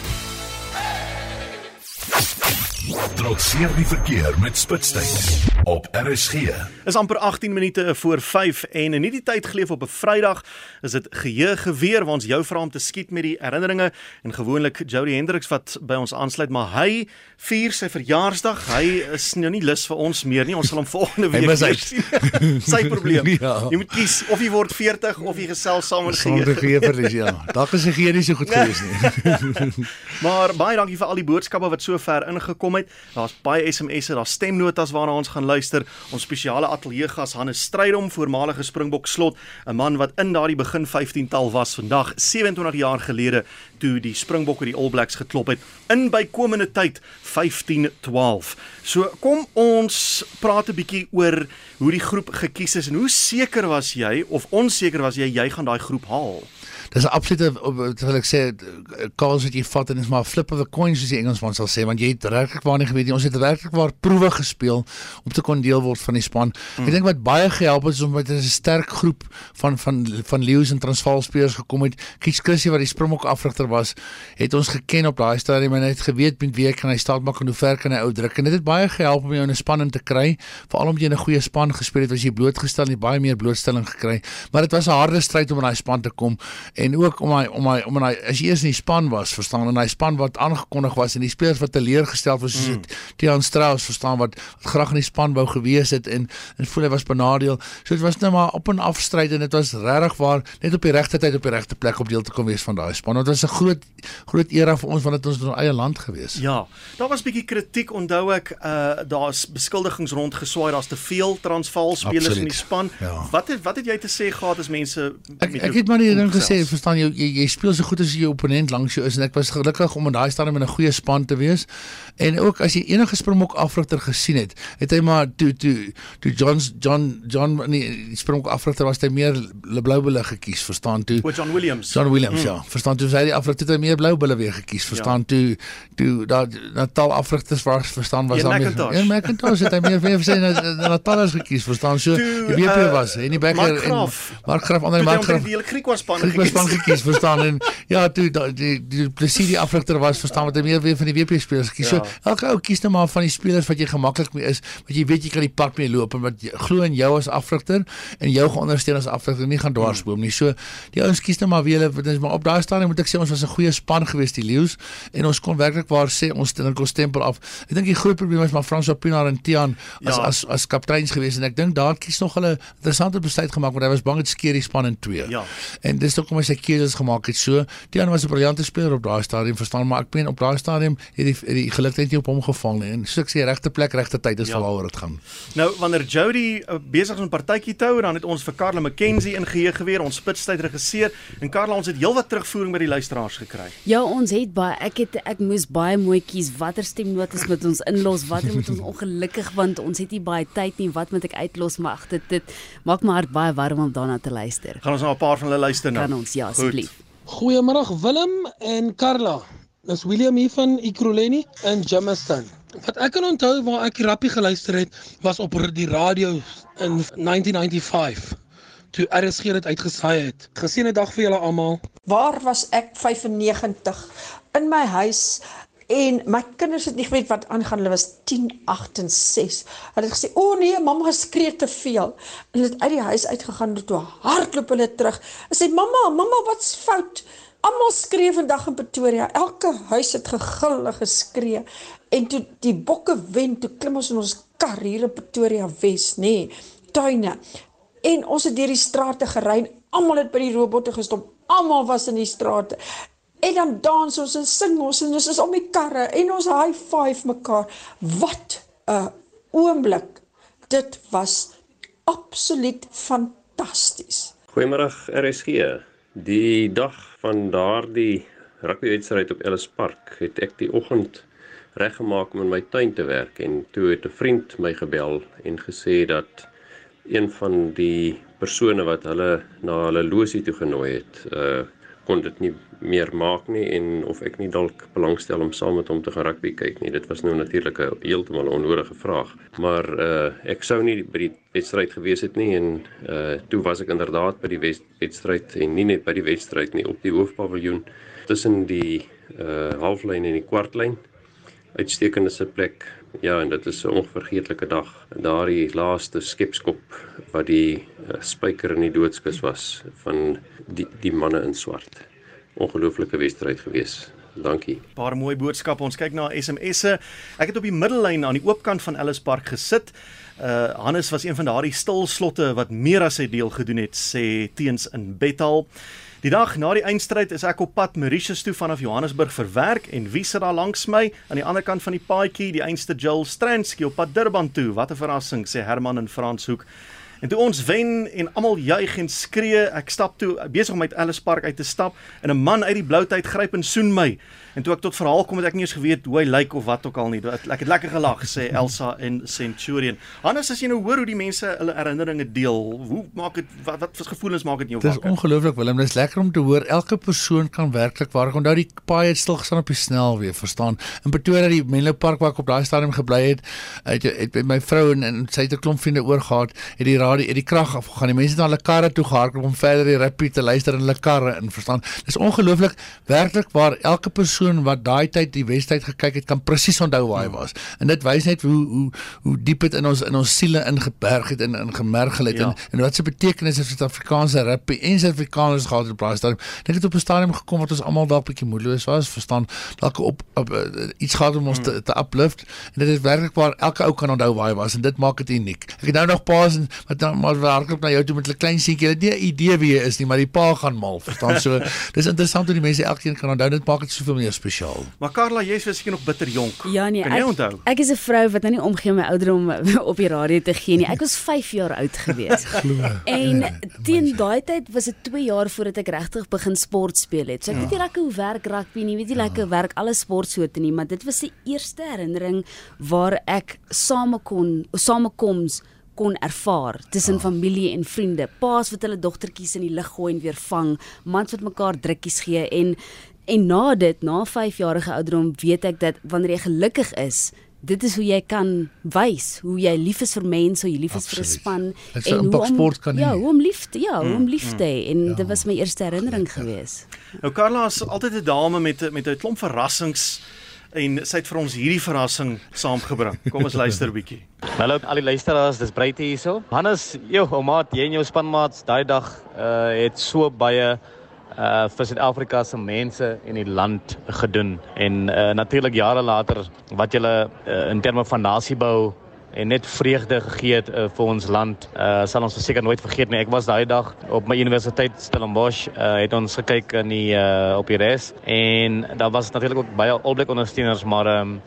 Trotseer die verkeer met Spitstyd op RSG. Is amper 18 minute voor 5 en in hierdie tyd geleef op 'n Vrydag is dit geheue geweer waar ons jou vra om te skiet met die herinneringe en gewoonlik Jody Hendricks wat by ons aansluit maar hy vier sy verjaarsdag. Hy is nou nie lus vir ons meer nie. Ons sal hom volgende week weer sien. sy probleem. Ja. Jy moet kies of jy word 40 of jy gesels saam met Sonder geheue. is ja. Dalk is geheue nie so goed gewees nie. Maar baie dankie vir al die boodskappe wat sover ingekom het. Daar's baie SMS'e, daar's stemnotas waarna ons gaan luister. Ons spesiale ateljeegas Hannes Strydom, voormalige Springbok slot, 'n man wat in daardie begin 15-tal was, vandag 27 jaar gelede toe die Springbokke die All Blacks geklop het in bykomende tyd 1512. So kom ons praat 'n bietjie oor hoe die groep gekies is en hoe seker was jy of onseker was jy jy gaan daai groep haal? Dis 'n absolute wil ek sê calls wat jy vat en is maar 'n flip of a coin soos die Engelsman sal sê want jy het werklik waar nie geweet nie. Ons het werklik waar proewe gespeel om te kon deel word van die span. Mm. Ek dink wat baie gehelp het is omdat dit 'n sterk groep van van van Leeu's en Transvaal spelers gekom het. Kies Chrissy wat die Springbok afrigter was, het ons geken op daai stadium en hy het geweet met wie kan hy staat maak en hoe ver kan hy ou druk. En dit het baie gehelp om jou in 'n span in te kry, veral omdat jy 'n goeie span gespeel het, was jy blootgestel en jy baie meer blootstelling gekry. Maar dit was 'n harde stryd om in daai span te kom en ook om hy om hy om hy as jy eers in die span was, verstaan en hy span wat aangekondig was en die spelers wat teleurgestel was soos mm. Tian Strauss verstaan wat, wat graag in die span wou gewees het en en voel hy was benadeel. So dit was nou maar op en af stryd en dit was regtig waar net op die regte tyd op die regte plek op deel te kom wees van daai span. Dit was 'n groot groot era vir ons want dit ons ons eie land gewees. Ja, daar was bietjie kritiek onthou ek uh daar's beskuldigings rond geswaai daar's te veel Transvaal spelers Absoluut. in die span. Ja. Wat het wat het jy te sê gehad as mense Ek ek het maar die ding gesê, verstaan jy, jy jy speel so goed as jou opponent langs jou is en ek was gelukkig om in daai stadium in 'n goeie span te wees. En ook as jy enige Springbok afrigter gesien het, het hy maar toe toe toe John John John nee, die Springbok afrigter was hy meer blou bulle gekies, verstaan toe. O John Williams. John Williams mm. ja, verstaan toe sy die afrigter het hy meer blou bulle weer gekies, verstaan ja. toe toe daar Natal afrigters was verstaan was daar meer Ja, McIntosh het hy meer weer sê Natal is gekies, verstaan so Toe, die WP uh, was en die Becker en. Mark Graf ander hy Mark Graf die Griekwas span Ek was span gekies. verstaan en ja toe da- die die plesier die afrigter was verstaan wat hy meer weer van die WP spelers gekies. Ja. So elke ou kies nou maar van die spelers wat jy gemaklik mee is, wat jy weet jy kan die pad mee loop en wat glo in jou as afrigter en jou gaan ondersteun as afrigter nie gaan dwarsboom nie. So die ouens kies nou maar wie hulle dit is maar op daai stadium moet ek sê ons was 'n goeie span geweest die Leeu's en ons kon werklik waar sê ons dink ons stempel af. Ek dink die groot probleem is maar François Pinaar en Tian as Ja. as as kapteins geweest en ek dink daar kies nog hulle interessante besluit gemaak want hy was bang dit skeer die span in twee. Ja. En dis hoekom hy sy keuses gemaak het. So, Tian was 'n briljante speler op daai stadium, verstaan, maar ek meen op daai stadium het die het die gelukheid nie op hom geval nie. En so ek sê regte plek, regte tyd is Ja. waaroor dit gaan. Nou wanneer Jody uh, besig is om partytjie te hou, dan het ons vir Karla McKenzie ingeheer geweer, ons spitstyd geregisseer en Karla ons het heelwat terugvoering by die luisteraars gekry. Ja, ons het baie ek het ek moes baie mooi kies watter stemnotas moet ons inlos, watter moet ons ongelukkig want ons het nie baie tyd nie, wat moet ek uitlos, maar ag, dit dit maak my hart baie warm om daarna te luister. Gaan ons na 'n paar van hulle luister nou. Kan ons ja Goed. asseblief. Goeiemôre Willem en Karla. Dis William hier van Ekurhuleni in Jamestown. Wat ek kan onthou waar ek rappie geluister het was op die radio in 1995. toe RSG dit uitgesaai het. Geseënde dag vir julle almal. Waar was ek 95 in my huis en my kinders het nie geweet wat aangaan hulle was 10, 8 en 6. Hulle het gesê, "O oh nee, mamma skree te veel." En hulle het uit die huis uitgegaan en toe hardloop hulle terug. Hulle sê, "Mamma, mamma, wat's fout?" Almal skree vandag in Pretoria. Elke huis het gegil en geskree. En toe die bokke wen, toe klim ons in ons kar hier in Pretoria Wes, nê, nee, tuine. En ons het deur die strate gery. Almal het by die robotte gestop. Almal was in die strate. En dan dans ons en sing ons en ons is om die karre en ons high five mekaar. Wat 'n oomblik. Dit was absoluut fantasties. Goeiemôre RSG. Die dag van daardie rugbywedstryd op Ellis Park het ek die oggend reggemaak om in my tuin te werk en toe het 'n vriend my gebel en gesê dat een van die persone wat hulle na hulle losie toe genooi het, uh kon dit nie meer maak nie en of ek nie dalk belangstel om saam met hom te gaan rugby kyk nie. Dit was nou natuurlik 'n heeltemal onnodige vraag. Maar uh ek sou nie by die wedstryd gewees het nie en uh toe was ek inderdaad by die wedstryd en nie net by die wedstryd nie op die hoofpaviljoen tussen die uh halflyn en die kwartlyn. Uitstekende se plek. Ja, en dit is 'n onvergeetlike dag. Daardie laaste skepskop wat die uh, spyker in die doodskus was van die die manne in swart. Ongelooflike wedstryd gewees. Dankie. Paar mooi boodskappe. Ons kyk na SMS'e. Ek het op die middellyn aan die oopkant van Ellis Park gesit. Uh Hannes was een van daardie stil slotte wat meer as sy deel gedoen het, sê teens in Bethal. Die dag na die eindstryd is ek op pad Mauritius toe vanaf Johannesburg vir werk en wie sit daar langs my aan die ander kant van die paadjie, die einste Jill Stransky op pad Durban toe. Wat 'n verrassing, sê Herman in Franshoek. En toe ons wen en almal juig en skree, ek stap toe besig om uit Ellis Park uit te stap en 'n man uit die blou tyd gryp en soen my. En toe ek tot verhaal kom het ek nie eens geweet hoe hy lyk of wat ook al nie. Ek het lekker gelag sê Elsa en Centurion. Hannes as jy nou hoor hoe die mense hulle herinneringe deel, hoe maak dit wat wat wat gevoelens maak dit jou wakker? Dit is ongelooflik Willem, dit is lekker om te hoor elke persoon kan werklik waar onthou die paai het stil gestaan op die snelweë, verstaan? In Pretoria die Menlo Park waar ek op daai stadium gebly het, het, het by my vrou en, en sy het 'n klomp vriende oorgehad, het die radio het die krag afgegaan. Die mense het na hulle karre toe gehardloop om verder die rugby te luister in hulle karre in, verstaan? Dis ongelooflik werklik waar elke persoon persoon wat daai tyd die Westyd gekyk het kan presies onthou waar hy ja. was. En dit wys net hoe hoe hoe diep dit in ons in ons siele ingeberg het en ingemergel het ja. en en wat se betekenis het Suid-Afrikaanse rugby en Suid-Afrikaners gehad op daai stadium. Dit het op 'n stadium gekom wat ons almal dalk bietjie moedeloos was, verstaan, dalk op, op, uh, iets gehad om ons hmm. te, te uplift en dit is werklik waar elke ou kan onthou waar hy was en dit maak dit uniek. Ek het nou nog paas en wat dan maar werklik na jou toe met 'n klein seentjie. Hulle het nie 'n idee wie hy is nie, maar die pa gaan mal, verstaan so. dis interessant hoe die mense elkeen kan onthou. Dit maak dit soveel meer spesiaal. Maar Karla, jy is seker nog bitter jonk. Ja nee, kan jy onthou? Ek, ek is 'n vrou wat nou nie omgee om my ouderdom op die radio te gee nie. Ek was 5 jaar oud gewees. en teen daai tyd was dit 2 jaar voordat ek regtig begin sport speel het. So ek ja. weet nie lekker hoe werk rugby nie, weet nie ja. lekker werk alle sportsoorte nie, maar dit was die eerste herinnering waar ek same kon samekoms kon ervaar tussen oh. familie en vriende. Paas wat hulle dogtertjies in die lug gooi en weer vang, mans wat mekaar drukkies gee en En na dit, na 5 jarige ouderdom, weet ek dat wanneer jy gelukkig is, dit is hoe jy kan wys hoe jy lief is vir mense, hoe jy lief is vir 'n span en hoe om sport kan Ja, hoe om lief te ja, hoe om mm, lief te hê en ja. dit was my eerste herinnering gewees. Nou Carla is altyd 'n dame met met 'n klomp verrassings en sy het vir ons hierdie verrassing saamgebring. Kom ons luister 'n bietjie. Hallo al die luisteraars, dis Breite hierso. Hannes, jou oumaat, jy en jou spanmaats daai dag uh het so baie uh vir Suid-Afrika se mense en die land gedoen. En uh natuurlik jare later wat julle uh, in terme van nasiebou en net vreugde gegee het uh, vir ons land uh sal ons seker nooit vergeet nie. Ek was daai dag op my universiteit Stellenbosch uh het ons gekyk in die uh op die res. En daar was natuurlik ook baie alblik ondersteuners maar um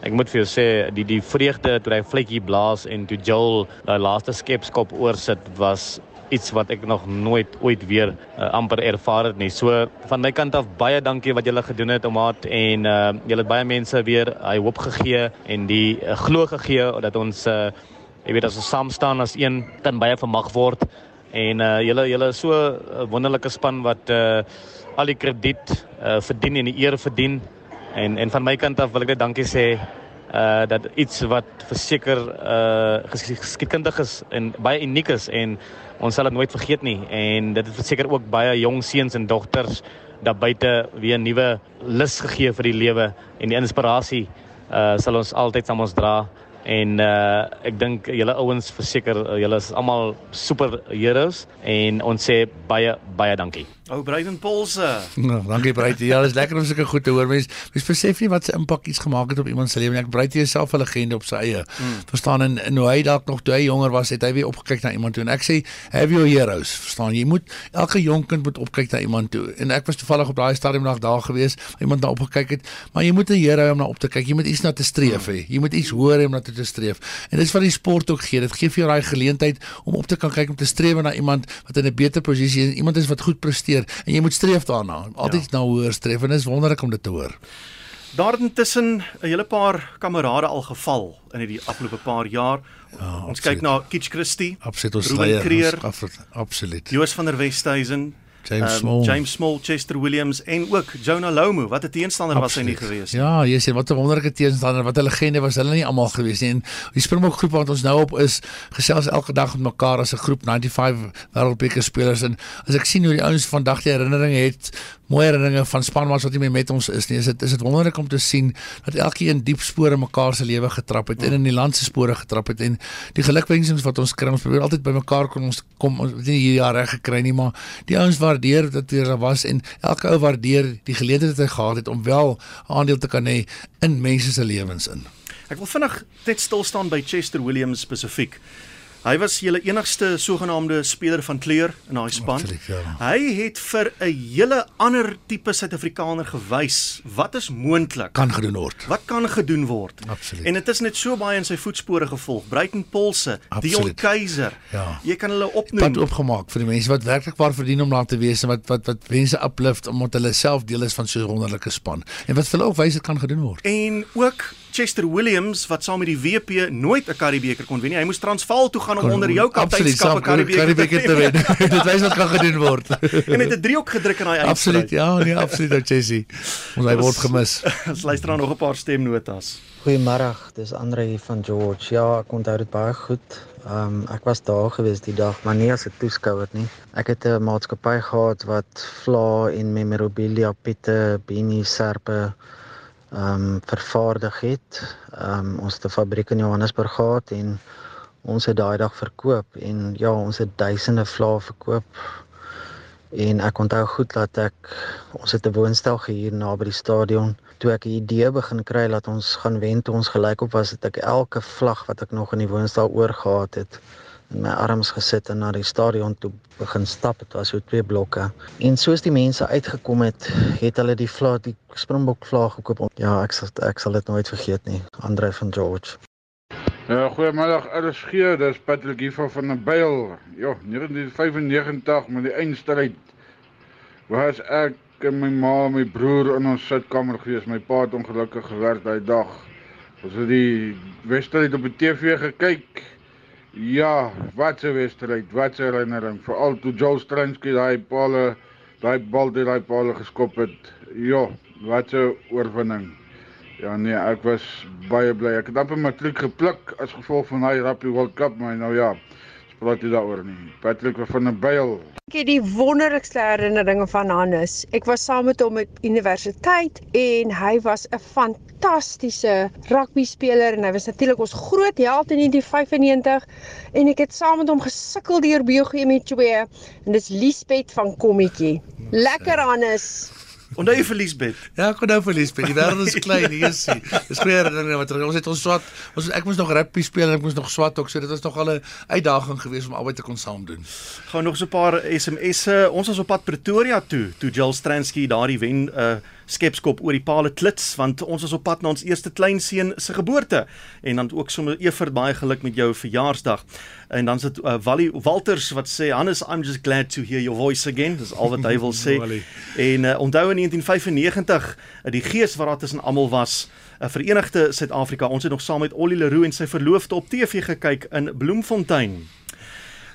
Ek moet vir jou sê die die vreugde toe hy vletjie blaas en toe Joel daai laaste skepskop oorsit was iets wat ek nog nooit ooit weer uh, amper ervaar het nie. So van my kant af baie dankie wat julle gedoen het omaat en uh, julle het baie mense weer hy hoop gegee en die uh, glo gegee dat ons uh, jy weet as ons saam staan as een kan baie vermag word en uh, julle julle so 'n uh, wonderlike span wat uh, al die krediet uh, verdien en die eer verdien en en van my kant af wil ek net dankie sê uh dat iets wat verseker uh geskiedkundig is en baie uniek is en ons sal dit nooit vergeet nie en dit het verseker ook baie jong seuns en dogters daar buite weer 'n nuwe lus gegee vir die lewe en die inspirasie uh sal ons altyd saam ons dra en uh ek dink julle ouens verseker julle is almal superheroes en ons sê baie baie dankie. Ou Bryden Polse. Nou, dankie Bryden. Ja, dit is lekker om sulke goed te hoor. Mens mens besef nie wat se impak iets gemaak het op iemand se lewe nie. Ek Bryden is self 'n legende op sy eie. Mm. Verstaan en, en hoe hy dalk nog toe hy jonger was, het hy weer opgekyk na iemand toe en ek sê have your heroes. Verstaan jy moet elke jong kind moet opkyk na iemand toe. En ek was toevallig op daai stadium nog daar gewees, iemand na opgekyk het, maar jy moet 'n hero om na op te kyk. Jy moet iets na te streef hê. Jy moet iets hoor om na te streef. En dis wat die sport ook gee. Dit gee vir jou daai geleentheid om op te kan kyk om te streef na iemand wat in 'n beter posisie is, iemand is wat goed presteer en jy moet streef daarna. Altyd ja. na hoër streef en dit is wonderlik om dit te hoor. Daar intussen 'n hele paar kamerade al geval in die afgelope paar jaar. Ja, ons kyk na Kitch Christie, absoluut ons leier, absoluut. Joos van der Westhuizen, James um, Small, James Small, Chester Williams en ook Jonah Lomu. Wat 'n teenstander was hy nie gewees nie. Ja, jy sê wat 'n wonderlike teenstander, wat 'n legende was hulle nie almal gewees nie. En die Springbok groep wat ons nou op is, gesels elke dag met mekaar as 'n groep 95 wêreldbeker spelers en as ek sien hoe die ouens vandag die herinneringe het, mooi herinneringe van spanmaats wat nie meer met ons is nie. Is dit is dit wonderlik om te sien dat elkeen diep spore mekaar se lewe getrap het en in die land se spore getrap het en die gelukwensings wat ons kry, ons probeer altyd by mekaar kom ons kom ons het nie hierdie jaar reg gekry nie, maar die ouens waardeer dat dit daar was en elke ou waardeer die geleentheid wat hy gehad het om wel aandeel te kan hê in mense se lewens in. Ek wil vinnig net stil staan by Chester Williams spesifiek. Hy was julle enigste sogenaamde speler van kleur in daai span. Absoluut, ja. Hy het vir 'n hele ander tipe Suid-Afrikaner gewys wat is moontlik kan gedoen word. Wat kan gedoen word? Absoluut. En dit is net so baie in sy voetspore gevolg. Bruiten Polse, Dion Keiser. Ja. Jy kan hulle opnoem. Wat opgemaak vir die mense wat werklik waar verdien om daar te wees en wat wat wat mense uplift omdat hulle self deel is van so 'n wonderlike span. En wat vir hulle ook wys dit kan gedoen word. En ook Chester Williams wat saam met die WP nooit 'n Karibeker kon wen nie. Hy moes Transvaal toe gaan om onder jou kapteinskap 'n Karibeker te wen. Dit wys wat kan gedoen word. en het 'n driehoek gedruk in daai eindstryd. Absoluut. Ja, nee, absoluut, Jessie. Ons hy word gemis. Ons luister dan nog 'n paar stemnotas. Goeiemôre, dis Andre hier van George. Ja, ek onthou dit baie goed. Ehm um, ek was daar gewees die dag, maar nie as 'n toeskouer nie. Ek het 'n maatskappy gehad wat vla en memorabilia, pitte, beanie, serpe ehm um, vervaardig het. Ehm um, ons het 'n fabriek in Johannesburg gehad en ons het daai dag verkoop en ja, ons het duisende vlae verkoop. En ek onthou goed dat ek ons het 'n woonstel gehuur naby die stadion. Toe ek 'n idee begin kry dat ons gaan wen toe ons gelykop was, het ek elke vlag wat ek nog in die woonstel oorgehad het in my arms gesit en na die stadion toe begin stap. Dit was so twee blokke. En soos die mense uitgekom het, het hulle die vlag, die Springbok vlag gekoop. Ja, ek sal ek sal dit nooit vergeet nie. Andre van George. Ja, goeiemiddag. RSG, dis Patrick hier van 'n byl. Ja, 1995 met die eindstryd was ek en my ma en my broer in ons sitkamer gewees. My pa het ongelukkig gewerk daai dag. Ons het die wedstryd op die TV gekyk. Ja, wat 'n wedstryd, wat 'n herinnering, veral toe Joe Stransky daai palle, daai bal deur daai palle geskop het. Ja, wat 'n oorwinning. Ja nee, ek was baie bly. Ek het amper matriek gepluk as gevolg van daai Rugby World Cup, maar nou ja, praat jy daaroor nie. Patrick van der Byl. Ek het die wonderlikste herinneringe van Hannes. Ek was saam met hom op universiteit en hy was 'n fantastiese rugby speler en hy was natuurlik ons groot held in die 95 en ek het saam met hom gesukkel deur biogemie 2 en dis Liesbeth van Kommetjie. Lekker Hannes. Onthou jy verlies bet? Ja, ek onthou verlies bet. Die wêreld is klein, hier is hy. Dis goeie herinneringe wat ons het ons swat. Ons ek moes nog rugby speel en ek moes nog swat ook. So dit was nog al 'n uitdaging geweest om albei te kon saam doen. Gaan nog so 'n paar SMS'e. Ons was op pad Pretoria toe, toe Jill Stransky daardie wen uh skepskop oor die paal klits want ons was op pad na ons eerste kleinseun se geboorte en dan ook sommer eer baie geluk met jou verjaarsdag. En dan sit uh, Wally Walters wat sê Hannes I'm just glad to hear your voice again. Dis al wat hy wil sê. en uh, onthou in 1995 uh, die gees wat daar tussen almal was 'n uh, verenigde Suid-Afrika. Ons het nog saam met Ollie Leroux en sy verloofde op TV gekyk in Bloemfontein.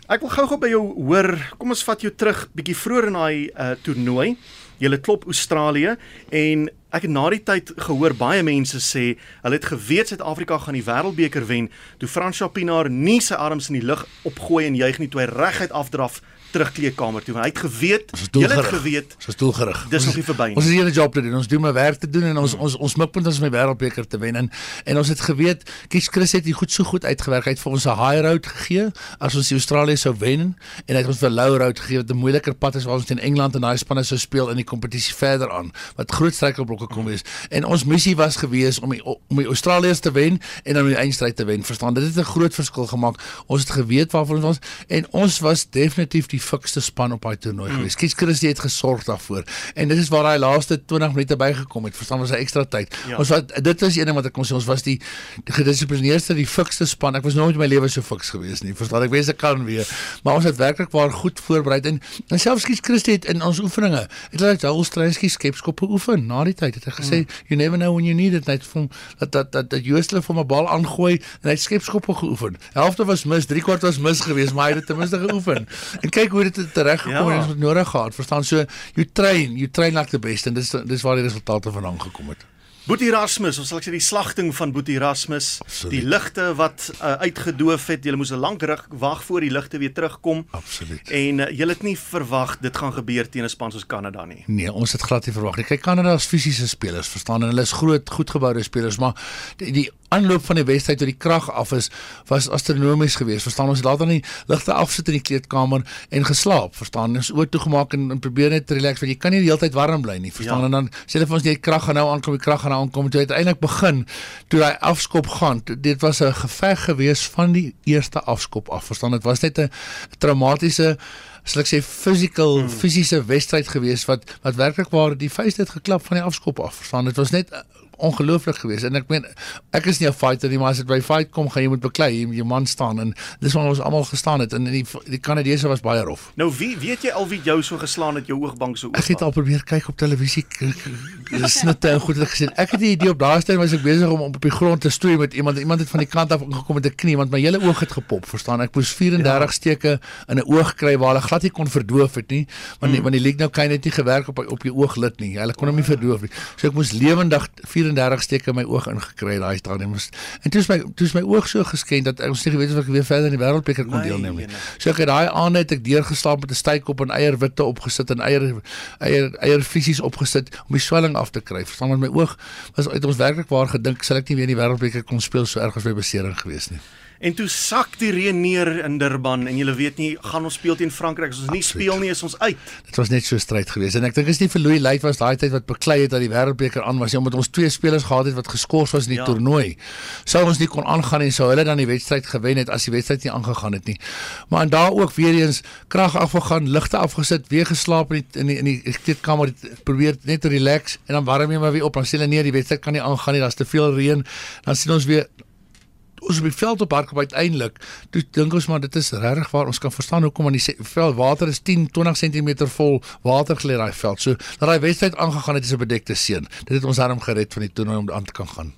Ek wil gou-gou by jou hoor. Kom ons vat jou terug bietjie vroeër in daai uh, toernooi. Julle klop Australië en Ek het na die tyd gehoor baie mense sê hulle het geweet Suid-Afrika gaan die Wêreldbeker wen toe Frans Chapinaar nie sy arms in die lug opgooi en juig nie toe hy reguit afdraf terugkleedkamer toe. Want hy het geweet, jy het geweet, ons is doelgerig. Dis nog nie verby nie. Ons het 'n job te doen. Ons doen my werk te doen en ons hmm. ons ons mikpunt is om die wêreldbeker te wen en en ons het geweet Kies Chris het hier goed so goed uitgewerk. Hy het vir ons 'n high road gegee as ons die Australië sou wen en hy het ons 'n low road gegee wat 'n moeiliker pad is waar ons teen Engeland en daai spanne sou speel in die kompetisie verder aan wat groot struikelblokke kom wees. En ons missie was gewees om die om die Australiërs te wen en dan die eindstryd te wen. Verstaan? Dit het 'n groot verskil gemaak. Ons het geweet waarvoor ons was en ons was definitief die fikste span op daai toernooi mm. geweest. Kies Christie het gesorg daarvoor. En dit is waar hy laaste 20 minute bygekom het. Verstaan ons 'n ekstra tyd. Ja. Ons wat dit was een ding wat ek kon sê ons was die, gedissiplineerde, die fikste span. Ek was nooit in my lewe so fiks geweest nie. Verstaan ek wens ek kan weer. Maar ons het werklik waar goed voorberei en, en selfs Kies Christie het in ons oefeninge het hy al Streinski skepskop geoefen na die tyd. Het hy gesê mm. you never know when you need it. Net van dat dat dat dat Joostle vir 'n bal aangooi en hy skepskoppe geoefen. Helfte was mis, drie kwart was mis geweest, maar hy het ten minste geoefen. En kyk hoe dit tereggekom ja. het wat nodig gehad. Verstaan so, you train, you train like the best en dis dis waar die resultate vandaan gekom het. Boetie Erasmus, ons sal sê die slagting van Boetie Erasmus, Absoluut. die ligte wat uh, uitgedoof het, jy moes 'n lank rug wag voor die ligte weer terugkom. Absoluut. En uh, jy het nie verwag dit gaan gebeur teen 'n span soos Kanada nie. Nee, ons het glad nie verwag nie. Kyk, Kanada is fisiese spelers, verstaan en hulle is groot, goedgeboude spelers, maar die, die aanloop van die wedstryd tot die krag af is was astronomies geweest. Verstaan ons laat dan die ligte afsit in die kleedkamer en geslaap. Verstaan ons oor toe gemaak en, en probeer net relax want jy kan nie die hele tyd warm bly nie. Verstaan ja. en dan sê hulle vir ons die krag gaan nou aankom, die krag gaan nou aankom toe uiteindelik begin toe hy afskop gaan. Dit was 'n geveg geweest van die eerste afskop af. Verstaan dit was net 'n traumatiese sal ek sê physical hmm. fisiese wedstryd geweest wat wat werklik waar die vuist het geklap van die afskop af. Verstaan dit was net ongelooflik geweest en ek meen ek is nie 'n fighter nie maar as dit by fight kom gaan jy moet beklei jy moet jou man staan en dis waar ons almal gestaan het en die die Kanadese was baie rof. Nou wie weet jy al wie jou so geslaan het jou oogbank so oop? Ek het al probeer kyk op televisie snitte en goed het gesien. Ek het die idee op daardie stadium was ek besig om op die grond te stoei met iemand iemand het van die kant af ingekom met 'n knie want my hele oog het gepop verstaan ek moes 34 ja. steke in 'n oog kry waar hulle glad nie kon verdoof het nie want mm. want die leek nou kan net nie gewerk op op jou ooglid nie. Hulle kon hom nie verdoof nie. So ek moes lewendig 34 steke in my oog ingekry daai stadium. En toe is my toe is my oog so gesken dat ek ons nie geweet het of ek weer verder in die wêreldbeker kon deelneem nie. So ek het daai aand net ek deurgeslaap met 'n steikop en eierwitte opgesit en eier eier eier fisies opgesit om die swelling af te kry. Verstaan met my oog was uit ons werklik waar gedink sal ek nie weer in die wêreldbeker kon speel so erg as my besering gewees nie. En toe sak die reën neer in Durban en jy weet nie gaan ons speel teen Frankryk as ons Absoluut. nie speel nie is ons uit. Dit was net so stryd geweest en ek dink is nie vir Louis Luyt was daai tyd wat beklei het dat die wêreldbeker aan was omdat ons twee spelers gehad het wat geskort was in die ja. toernooi. Sou ons nie kon aangaan en sou hulle dan die wedstryd gewen het as die wedstryd nie aangegaan het nie. Maar en daar ook weer eens krag afgegaan, ligte afgesit, weer geslaap in die in die in die kleedkamer probeer net te relax en dan warm jy maar weer op en sê hulle nee, die wedstryd kan nie aangaan nie, daar's te veel reën. Dan sien ons weer ons op die veld op hardloop uiteindelik toe dink ons maar dit is regtig waar ons kan verstaan hoekom aan die veld water is 10 20 cm vol water gelê daai veld. So dat daai wedstryd aangegaan het is 'n bedekte seën. Dit het ons daarom gered van die toernooi om aan te kan gaan.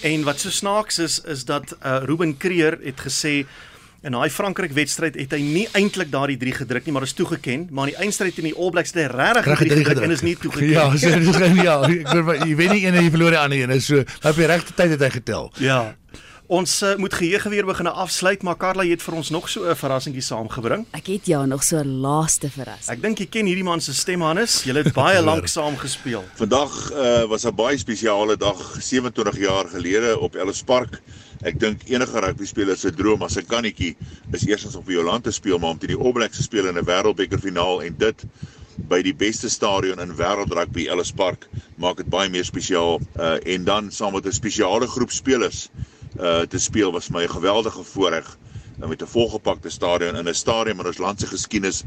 En wat so snaaks is is dat uh, Ruben Kreer het gesê in daai Frankryk wedstryd het hy nie eintlik daardie 3 gedruk nie, maar is toegeken, maar in die eindstryd teen die All Blacks het hy regtig 3 gedruk en is nie toegeken. Ja, so, ja, ek weet jy wen nie een en jy verloor die ander een. So op die regte tyd het hy getel. Ja. Ons uh, moet geheue weer begin afsluit, maar Karla het vir ons nog so 'n verrassingkie saamgebring. Ek het ja nog so 'n laaste verrassing. Ek dink jy ken hierdie man se stem Hannes. Julle het baie lank saam gespeel. Vandag uh, was 'n baie spesiale dag, 27 jaar gelede op Ellis Park. Ek dink enige rugby speler se droom as 'n kannetjie is eersens op Joland te speel, maar om teen die All Blacks te speel in 'n Wêreldbeker finaal en dit by die beste stadion in wêreld rugby Ellis Park maak dit baie meer spesiaal uh, en dan saam met 'n spesiale groep spelers uh te speel was my 'n geweldige voorreg uh, met 'n volgepakte stadion in 'n stadion in ons land se geskiedenis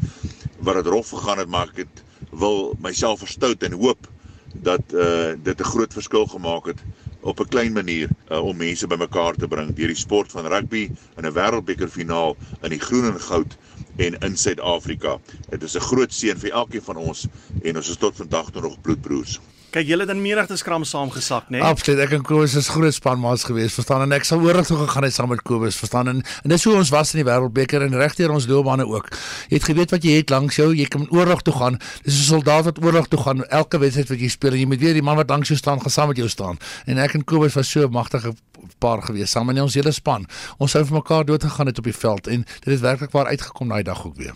wat dit rof gegaan het maar ek het wil myself verstout en hoop dat uh dit 'n groot verskil gemaak het op 'n klein manier uh, om mense bymekaar te bring deur die sport van rugby in 'n wêreldbeker finaal in die groen en goud en in Suid-Afrika. Dit is 'n groot seën vir elkeen van ons en ons is tot vandag nog bloedbroers. Kyk, julle het in menigte skram saamgesak, né? Nee? Absoluut. Ek en Kobus is groot spanmaats geweest, verstaan en ek sal oorig toe gegaan het saam met Kobus, verstaan en, en dis hoe ons was in die Wêreldbeker en regdeur ons loopbane ook. Jy het geweet wat jy het langs jou, jy kan oorlog toe gaan. Dis 'n soldaat wat oorlog toe gaan elke wedstryd wat jy speel en jy moet weet die man wat langs jou staan gaan saam met jou staan. En ek en Kobus was so magtige paar geweest saam in ons hele span. Ons sou vir mekaar dood gegaan het op die veld en dit het werklik waar uitgekom daai dag ook weer.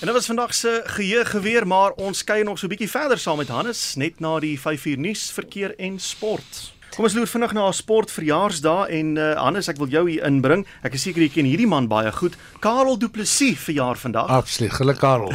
En dit was vandag se geheue geweer, maar ons kyk nog so 'n bietjie verder saam met Hannes net na die 5 uur nuus, verkeer en sport. Kom ons loer vinnig na 'n sportverjaarsdag en uh, Hannes, ek wil jou hier inbring. Ek is seker jy ken hierdie man baie goed. Karel Du Plessis verjaar vandag. Absoluut, gelukkig Karel.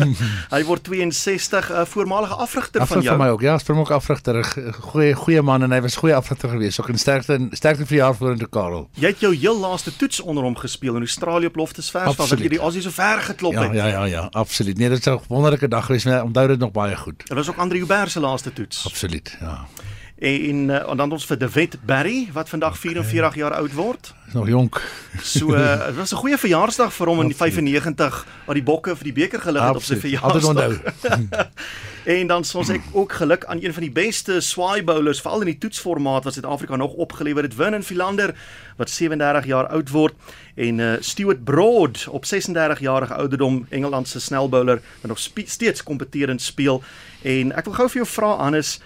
Hy word 62, 'n uh, voormalige afrigter Afrigter van jou. van my ook. Ja, spring ook afrigter, goeie goeie man en hy was goeie afrigter geweest. Ook 'n sterkte sterkte verjaar vorentoe Karel. Jy het jou heel laaste toets onder hom gespeel in Australië op Loftesvers waar jy die Aussie so ver geklop Ja, het. ja, ja, ja, absoluut. Nee, dit was 'n wonderlike dag geweest. Onthou dit nog baie goed. Dit was ook Andre Joubert se laaste toets. Absoluut, ja. En, uh, en dan ons vir De Wet Barry wat vandag 44 jaar oud word. Is nog jonk. So uh, dit was 'n goeie verjaarsdag vir hom in die 95 wat die Bokke vir die beker gelig het op sy Absoluut. Altyd verjaarsdag. en dan sons ek ook geluk aan een van die beste swaai bowlers veral in die toetsformaat wat Suid-Afrika nog opgelewer het, Vernon Philander wat 37 jaar oud word en uh, Stuart Broad op 36 jarige ouderdom Engeland se snelbowler wat nog steeds kompeterend speel. En ek wil gou vir jou vra Hannes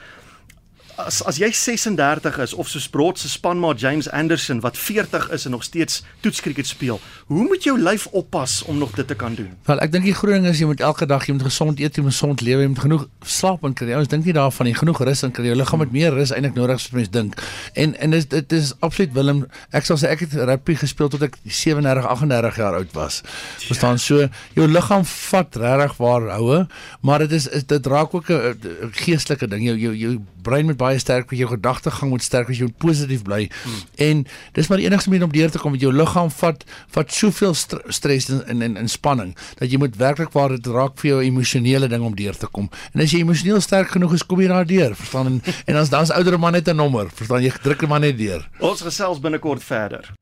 As as jy 36 is of soos Broad se spanmaat James Anderson wat 40 is en nog steeds toetskriket speel, hoe moet jou lyf oppas om nog dit te kan doen? Wel, ek dink die groot ding is jy moet elke dag jy moet gesond eet, jy moet gesond lewe, jy moet genoeg slaap en kry. Ons dink nie daarvan nie, genoeg rus en kry. Jou liggaam het meer rus eintlik nodig as wat mense dink. En en dis dit is absoluut Willem, ek sal sê ek het rugby gespeel tot ek 37, 38 jaar oud was. Verstaan so, jou liggaam vat regtig waar houe, maar dit is is- dit raak ook 'n geestelike ding. Jou jou jou brein moet baie sterk wees, jou gedagtegang moet sterk wees, jy moet positief bly. Hmm. En dis maar die enigste manier om deur te kom met jou liggaam vat vat soveel st stres en en, en en spanning dat jy moet werklik waar dit raak vir jou emosionele ding om deur te kom. En as jy emosioneel sterk genoeg is, kom jy daar deur, verstaan? En, en as dan's ouer man net 'n nommer, verstaan jy druk hom maar net deur. Ons gesels binnekort verder.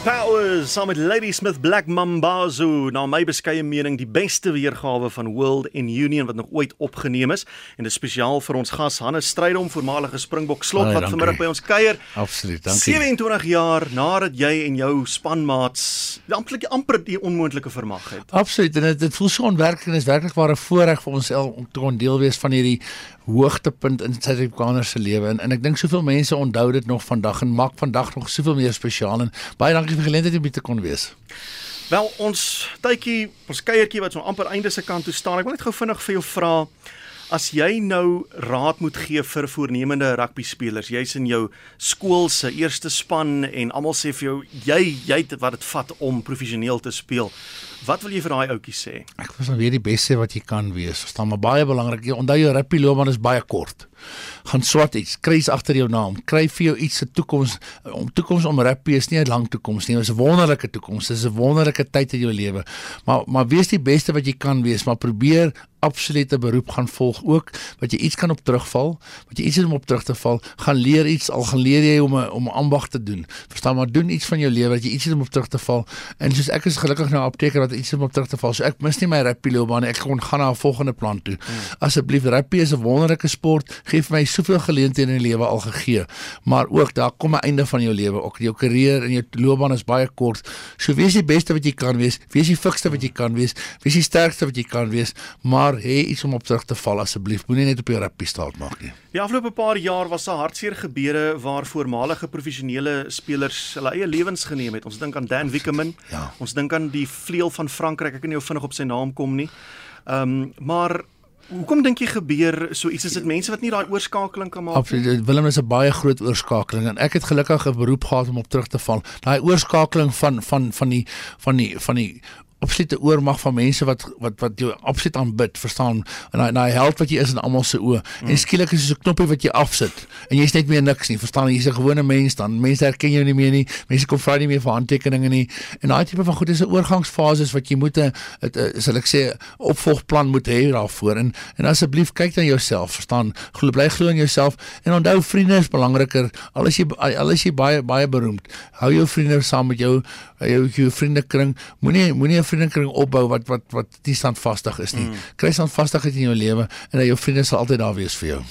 BJ Powers saam met Ladysmith Black Mambazo, na my beskeie mening die beste weergawe van World in Union wat nog ooit opgeneem is en dit is spesiaal vir ons gas Hannes Strydom, voormalige Springbok slot wat vanmiddag by ons kuier. Absoluut, dankie. 27 jaar nadat jy en jou spanmaats amper amper die onmoontlike vermag het. Absoluut en dit, dit voel so onwerklik en is werklik waar 'n voorreg vir ons om te kon deel wees van hierdie hoogtepunt in Suid-Afrikaners se lewe en, en ek dink soveel mense onthou dit nog vandag en maak vandag nog soveel meer spesiaal en baie dankie vir die geleentheid om hier te kon wees. Wel ons tydjie, ons kuiertjie wat so amper einde se kant toe staan. Ek wil net gou vinnig vir jou vra as jy nou raad moet gee vir voornemende rugby spelers. Jy's in jou skool se eerste span en almal sê vir jou jy jy het wat dit vat om professioneel te speel. Wat wil jy vir daai ouetjies sê? Ek was dan weer die beste wat jy kan wees. Verstaan maar baie belangrik. Onthou jou rugby loopbaan is baie kort. Gaan swat iets, kry iets agter jou naam, kry vir jou iets se toekoms. Om toekoms om rugby is nie 'n lang toekoms nie, dit is 'n wonderlike toekoms. Dit is 'n wonderlike tyd in jou lewe. Maar maar wees die beste wat jy kan wees, maar probeer absolute beroep gaan volg ook wat jy iets kan op terugval, wat jy iets het om op terug te val, gaan leer iets al gaan leer jy om 'n om 'n ambag te doen. Verstaan maar doen iets van jou lewe dat jy iets het om op terug te val. En soos ek is gelukkig nou apteker wat iets het om op terug te val. So ek mis nie my rugby loopbaan nie. Ek gaan gaan na 'n volgende plan toe. Asseblief rugby is 'n wonderlike sport. Geef my soveel geleenthede in die lewe al gegee. Maar ook daar kom 'n einde van jou lewe. Ook jou karier en jou loopbaan is baie kort. So wees die beste wat jy kan wees. Wees die fikste wat jy kan wees. Wees die sterkste wat jy kan wees, maar hê iets om op terug te val asseblief. Moenie net op jou rugby staat maak nie. Die afgelope paar jaar was daar hartseer gebeure waar voormalige professionele spelers hulle eie lewens geneem het. Ons dink aan Dan Wickerman. Ja. Ons dink aan die vleuel van Frankryk. Ek kan nie nou vinnig op sy naam kom nie. Ehm um, maar hoekom dink jy gebeur so iets? Is dit mense wat nie daai oorskakeling kan maak nie? Absoluut. Willem is 'n baie groot oorskakeling en ek het gelukkig 'n beroep gehad om op terug te val. Daai oorskakeling van van van die van die van die absolute oormag van mense wat wat wat jou absoluut aanbid, verstaan? En daai daai held wat jy is in almal se oë. Mm. En skielik is dit so 'n knoppie wat jy afsit en jy's net meer niks nie. Verstaan? Jy's 'n gewone mens dan. Mense herken jou nie meer nie. Mense kom vra nie meer vir handtekeninge nie. En daai tipe van goed is 'n oorgangsfase wat jy moet 'n sal ek sê opvolgplan moet hê daarvoor. En en asseblief kyk na jouself, verstaan? Glo bly glo in jouself en onthou vriende is belangriker. Al is jy al is jy baie baie beroemd. Hou jou vriende saam met jou jou jou vriendekring. Moenie moenie 'n vriendekring opbou wat wat wat nie standvastig is nie. Mm. Kry standvastigheid in jou lewe en dat jou vriende sal altyd daar wees vir jou.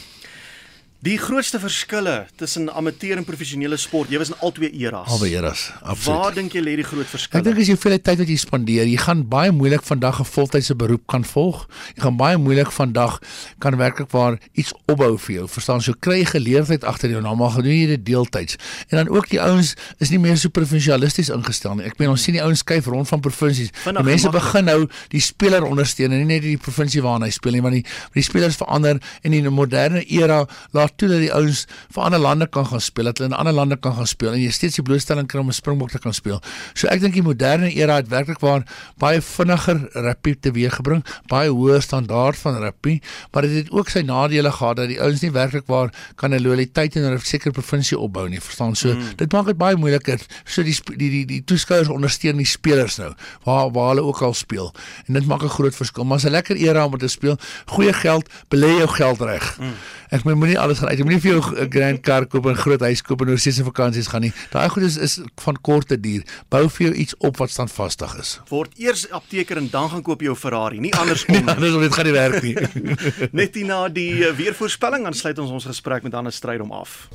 Die grootste verskille tussen amateur en professionele sport, jy was in albei eras. Albei eras, absoluut. Waar dink jy lê die groot verskille? Ek dink as jy veel tyd wat jy spandeer, jy gaan baie moeilik vandag 'n voltydse beroep kan volg. Jy gaan baie moeilik vandag kan werklik waar iets opbou vir jou. Verstaan, so kry jy geleerdheid agter jou, nou maar gedoen jy dit deeltyds. En dan ook die ouens is nie meer so provinsialisties ingestel nie. Ek meen ons sien die ouens skuif rond van provinsies. Die mense begin nou die speler ondersteun en nie net die provinsie waarna hy speel nie, want die die spelers verander en in 'n moderne era laat laat toe dat die ouens vir ander lande kan gaan speel, dat hulle in ander lande kan gaan speel en jy steeds die blootstelling kry om 'n springbok te kan speel. So ek dink die moderne era het werklik waar baie vinniger rugby teweeggebring, baie hoër standaard van rugby, maar dit het, het ook sy nadele gehad dat die ouens nie werklik waar kan 'n loyaliteit in 'n sekere provinsie opbou nie, verstaan? So mm. dit maak dit baie moeiliker. So die die die, die toeskouers ondersteun die spelers nou waar waar hulle ook al speel. En dit maak 'n groot verskil. Maar 'n lekker era om te speel. Goeie geld, belê jou geld reg. Mm. Ek moenie alles gaan uit. Jy moenie vir jou 'n grand car koop en groot huis koop en oor seëse vakansies gaan nie. Daai goed is is van korte duur. Bou vir jou iets op wat standvastig is. Word eers apteker en dan gaan koop jy jou Ferrari, nie andersom nie. Anders dit gaan nie werk nie. Net hierna die eh, weervoorspelling dan sluit ons ons gesprek met Hannes Stryd om af.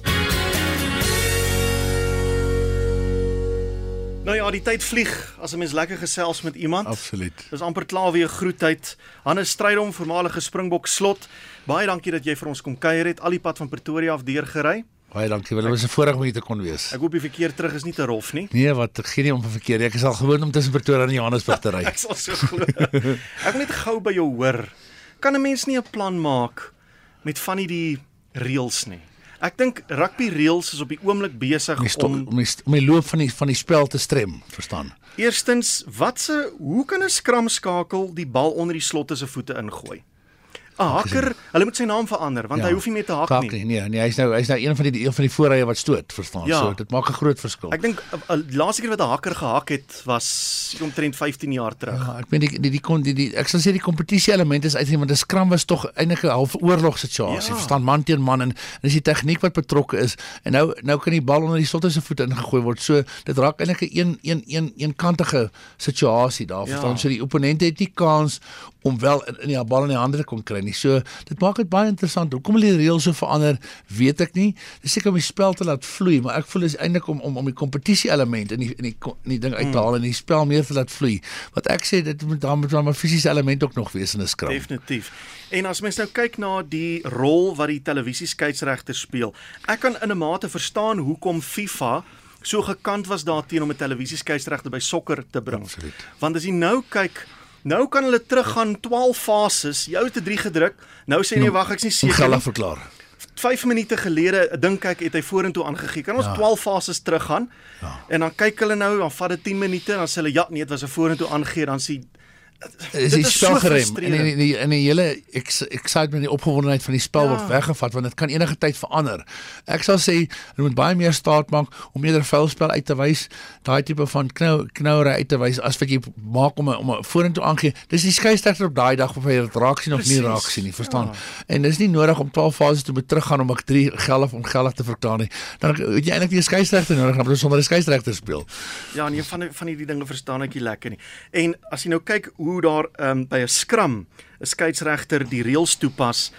Nou ja, die tyd vlieg as 'n mens lekker gesels met iemand. Absoluut. Dis amper klaar weer groetheid. Hannes Strydom, voormalige Springbok slot. Baie dankie dat jy vir ons kom kuier het al die pad van Pretoria af deurgery. Baie dankie. Wel, dit was 'n voorreg om hier te kon wees. Ek hoop die verkeer terug is nie te rof nie. Nee, wat gee nie om vir verkeer. Ek is al gewoond om tussen Pretoria en Johannesburg te ry. ek sal so glo. ek wil net gou by jou hoor. Kan 'n mens nie 'n plan maak met van hierdie reëls nie? Ek dink rugby reëls is op die oomblik besig om om die, om die loop van die van die spel te strem, verstaan? Eerstens, watse hoe kan 'n skram skakel die bal onder die slotte se voete ingooi? 'n hakker, hulle moet sy naam verander want ja, hy hoef nie meer te hak nie. nie. Nee, nee, hy's nou hy's nou een van die een van die voorrye wat stoot, verstaan? Ja. So dit maak 'n groot verskil. Ek dink die uh, uh, laaste keer wat 'n hakker gehak het was omtrent 15 jaar terug. Ja, ek weet die die die kon die, die ek sal sê die kompetisie element is uitgeen want 'n skram was tog eintlik 'n half oorlogsituasie, ja. verstaan? Man teen man en en dis die tegniek wat betrokke is en nou nou kan die bal onder die slotte se voete ingegooi word. So dit raak eintlik 'n een een een een kantige situasie daar, verstaan? Ja. So die opponent het nie kans om wel in, in die bal in die hande te kon kry nie. So dit maak dit baie interessant. Hoekom hulle die reëls so verander, weet ek nie. Dis seker om die spel te laat vloei, maar ek voel is eintlik om om om die kompetisie element in die in die in die ding uit te haal en die spel meer te laat vloei. Wat ek sê dit moet dan met 'n fisiese element ook nog wees in 'n skram. Definitief. En as mens nou kyk na die rol wat die televisieskeieregter speel, ek kan in 'n mate verstaan hoekom FIFA so gekant was daarteen om 'n televisieskeieregter by sokker te bring. Absoluut. Want as jy nou kyk Nou kan hulle teruggaan 12 fases. Jou het 'n 3 gedruk. Nou sê nee, wag, ek's nie seker nie. Gaan verklaar. 5 minute gelede dink ek het hy vorentoe aangegee. Kan ons ja. 12 fases teruggaan? Ja. En dan kyk hulle nou, dan vat dit 10 minute en dan sê hulle ja, nee, dit was 'n vorentoe aangegee, dan sê is die spel gerem en in die in die hele ek ek sê met die opgewondenheid van die spel ja. word weggevat want dit kan enige tyd verander. Ek sal sê hulle moet baie meer staat maak om eerder vuilspel uit te wys, daai tipe van knou knouery uit te wys as wat jy maak om om vorentoe aangee. Dis die skeieregter op daai dag of hy dit raak sien of Precies. nie raak sien nie, verstaan? Ja. En dis nie nodig om 12 fases te moet teruggaan om ek 3 geldig ongeldig te verklaar nie. Dan het jy eintlik nie 'n skeieregter nodig, moet jy sonder 'n skeieregter speel. Ja, nee van van hierdie dinge verstaan ek nie lekker nie. En as jy nou kyk hoe daar um, by 'n skram 'n skeieregter die reëls toepas.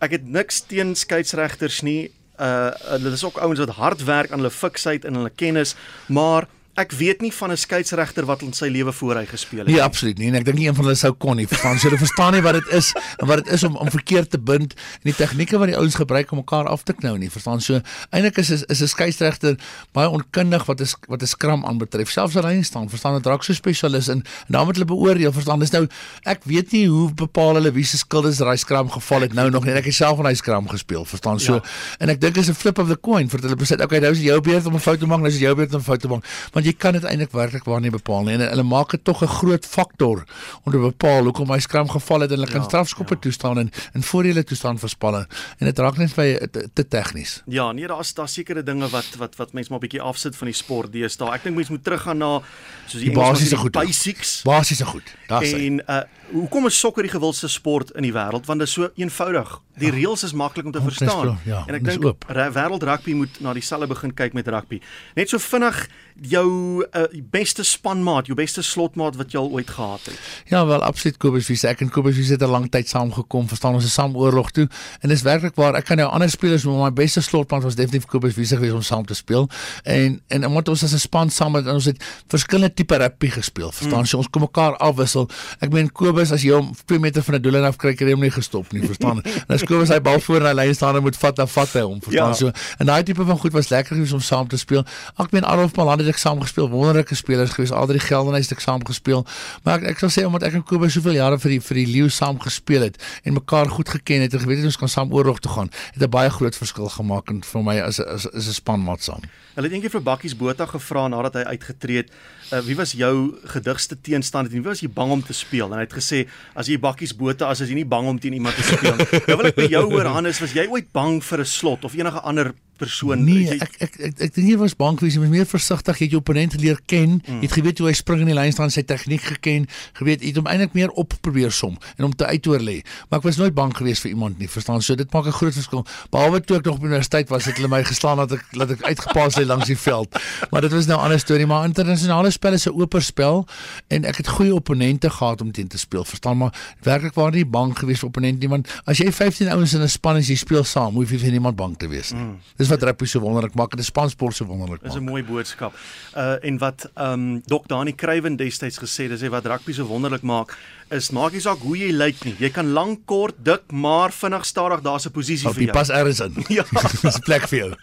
Ek het niks teen skeieregters nie. Uh hulle is ook ouens wat hard werk aan hulle fiksheid en hulle kennis, maar Ek weet nie van 'n skeieregter wat in sy lewe voor hy gespeel het. Nee, absoluut nie. En ek dink nie een van hulle sou kon nie. Verstaan, so hulle verstaan nie wat dit is en wat dit is om om verkeerd te bind en die tegnieke wat die ouens gebruik om mekaar af te knou nie. Verstaan, so eintlik is is 'n skeieregter baie onkundig wat is wat 'n skram aanbetref. Selfs as hy staan, verstaan dit raak so spesialis in en dan moet hulle beoordeel. Verstaan, dis nou ek weet nie hoe bepaal hulle wie se skuld is daai skram geval het nou nog nie. Ek het self van hy skram gespeel. Verstaan, so ja. en ek dink is 'n flip of the coin vir hulle besit. Okay, nou is jou beurt om 'n fout te maak, nou is jou beurt om 'n fout te maak. Want jy kan dit eintlik werklik waar nie bepaal nie. En hulle maak dit tog 'n groot faktor om te bepaal hoekom hy skram geval het en hulle kan Ja, strafskoppe ja. toestaan en en voordele toestaan vir spanne. En dit raak net vir te, te tegnies. Ja, nee, daar's daar sekere dinge wat wat wat mense maar bietjie afsit van die sport deesdae. Ek dink mense moet teruggaan na soos die, Die basiese goed. basics. Basiese goed. Daar's hy. En uh hoekom is sokker die gewildste sport in die wêreld? Want dit is so eenvoudig. Die ja. reëls is maklik om te te verstaan. ja, en ek dink wêreld rugby moet na dieselfde begin kyk met rugby. Net so vinnig jou uh, beste spanmaat, jou beste slotmaat wat jy al ooit gehad het. Ja, wel absoluut Kobus Wiese. Ek en Kobus Wiese het 'n lang tyd saam gekom, verstaan ons is saam oorlog toe. En dis werklik waar ek kan nou ander spelers noem, maar my beste slotman was definitief Kobus Wiese geweest om saam te speel. En en omdat ons as 'n span saam het, en ons het verskillende tipe rugby gespeel. Verstaan Mm. jy? Ons kom mekaar afwissel. Ek meen Kobus as jy hom 2 meter van 'n doel af kry, kry jy hom nie gestop nie, verstaan? en as Kobus hy bal voor die lyn staan en moet vat, dan vat hy hom, verstaan Ja. so. En daai tipe van goed was lekker geweest om saam te speel. Ek meen Adolf Malan het ek saam gespeel, wonderlike spelers geweest. Adri Geldenhuys het ek saam gespeel. Maar ek ek sal sê omdat ek en Kobus soveel jare vir die vir die leeu saam gespeel het en mekaar goed geken het en geweet het ons kan saam oorlog toe gaan, het 'n baie groot verskil gemaak en vir my as as, as 'n spanmaat saam. Hulle het eendag vir Bakkies Botha gevra nadat hy uitgetree het, uh, wie was jou gedigste teenstander en wie was jy bang om te speel? En hy het gesê as jy Bakkies Botha as as jy nie bang om teen iemand te speel. Nou wil ek by jou hoor Hannes, was jy ooit bang vir 'n slot of enige ander persoon? Nee, jy, ek ek ek, ek dink jy was bang geweest, jy was meer versigtig, jy het jou opponent leer ken, Mm. jy het geweet hoe hy spring in die lyn staan, sy tegniek geken, geweet jy het hom eintlik meer op probeer som en om te uitoor lê. Maar ek was nooit bang geweest vir iemand nie, verstaan? So dit maak 'n groot verskil. Behalwe toe ek nog op universiteit was, het hulle my geslaan dat ek dat ek uitgepaas lê langs die veld. Maar dit was nou 'n ander storie, maar internasionale spel is 'n oop spel en ek het goeie opponente gehad om teen te speel, verstaan? Maar werklik waar nie bang geweest vir opponente nie, want as jy 15 ouens in 'n span is, jy speel saam, hoef jy vir niemand bang te wees nie. Mm. Dis wat rugby so wonderlik maak en die spansport so wonderlik Dis maak. 'n mooi boodskap. Uh en wat ehm um, Dok Dani Kruiven destyds gesê het, dis hy wat rugby so wonderlik maak, is maak nie saak hoe jy lyk nie. Jy kan lank, kort, dik, maar vinnig stadig daar's 'n posisie Op vir die jou. pas ergens in. Ja. Dis 'n plek vir jou.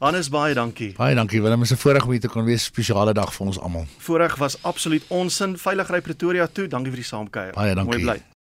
Hannes baie dankie. Baie dankie Willem, is 'n voorreg om hier te kon wees, spesiale dag vir ons almal. Voorreg was absoluut onsin. Veilig ry Pretoria toe. Dankie vir die saamkuier. Baie dankie. Mooi bly.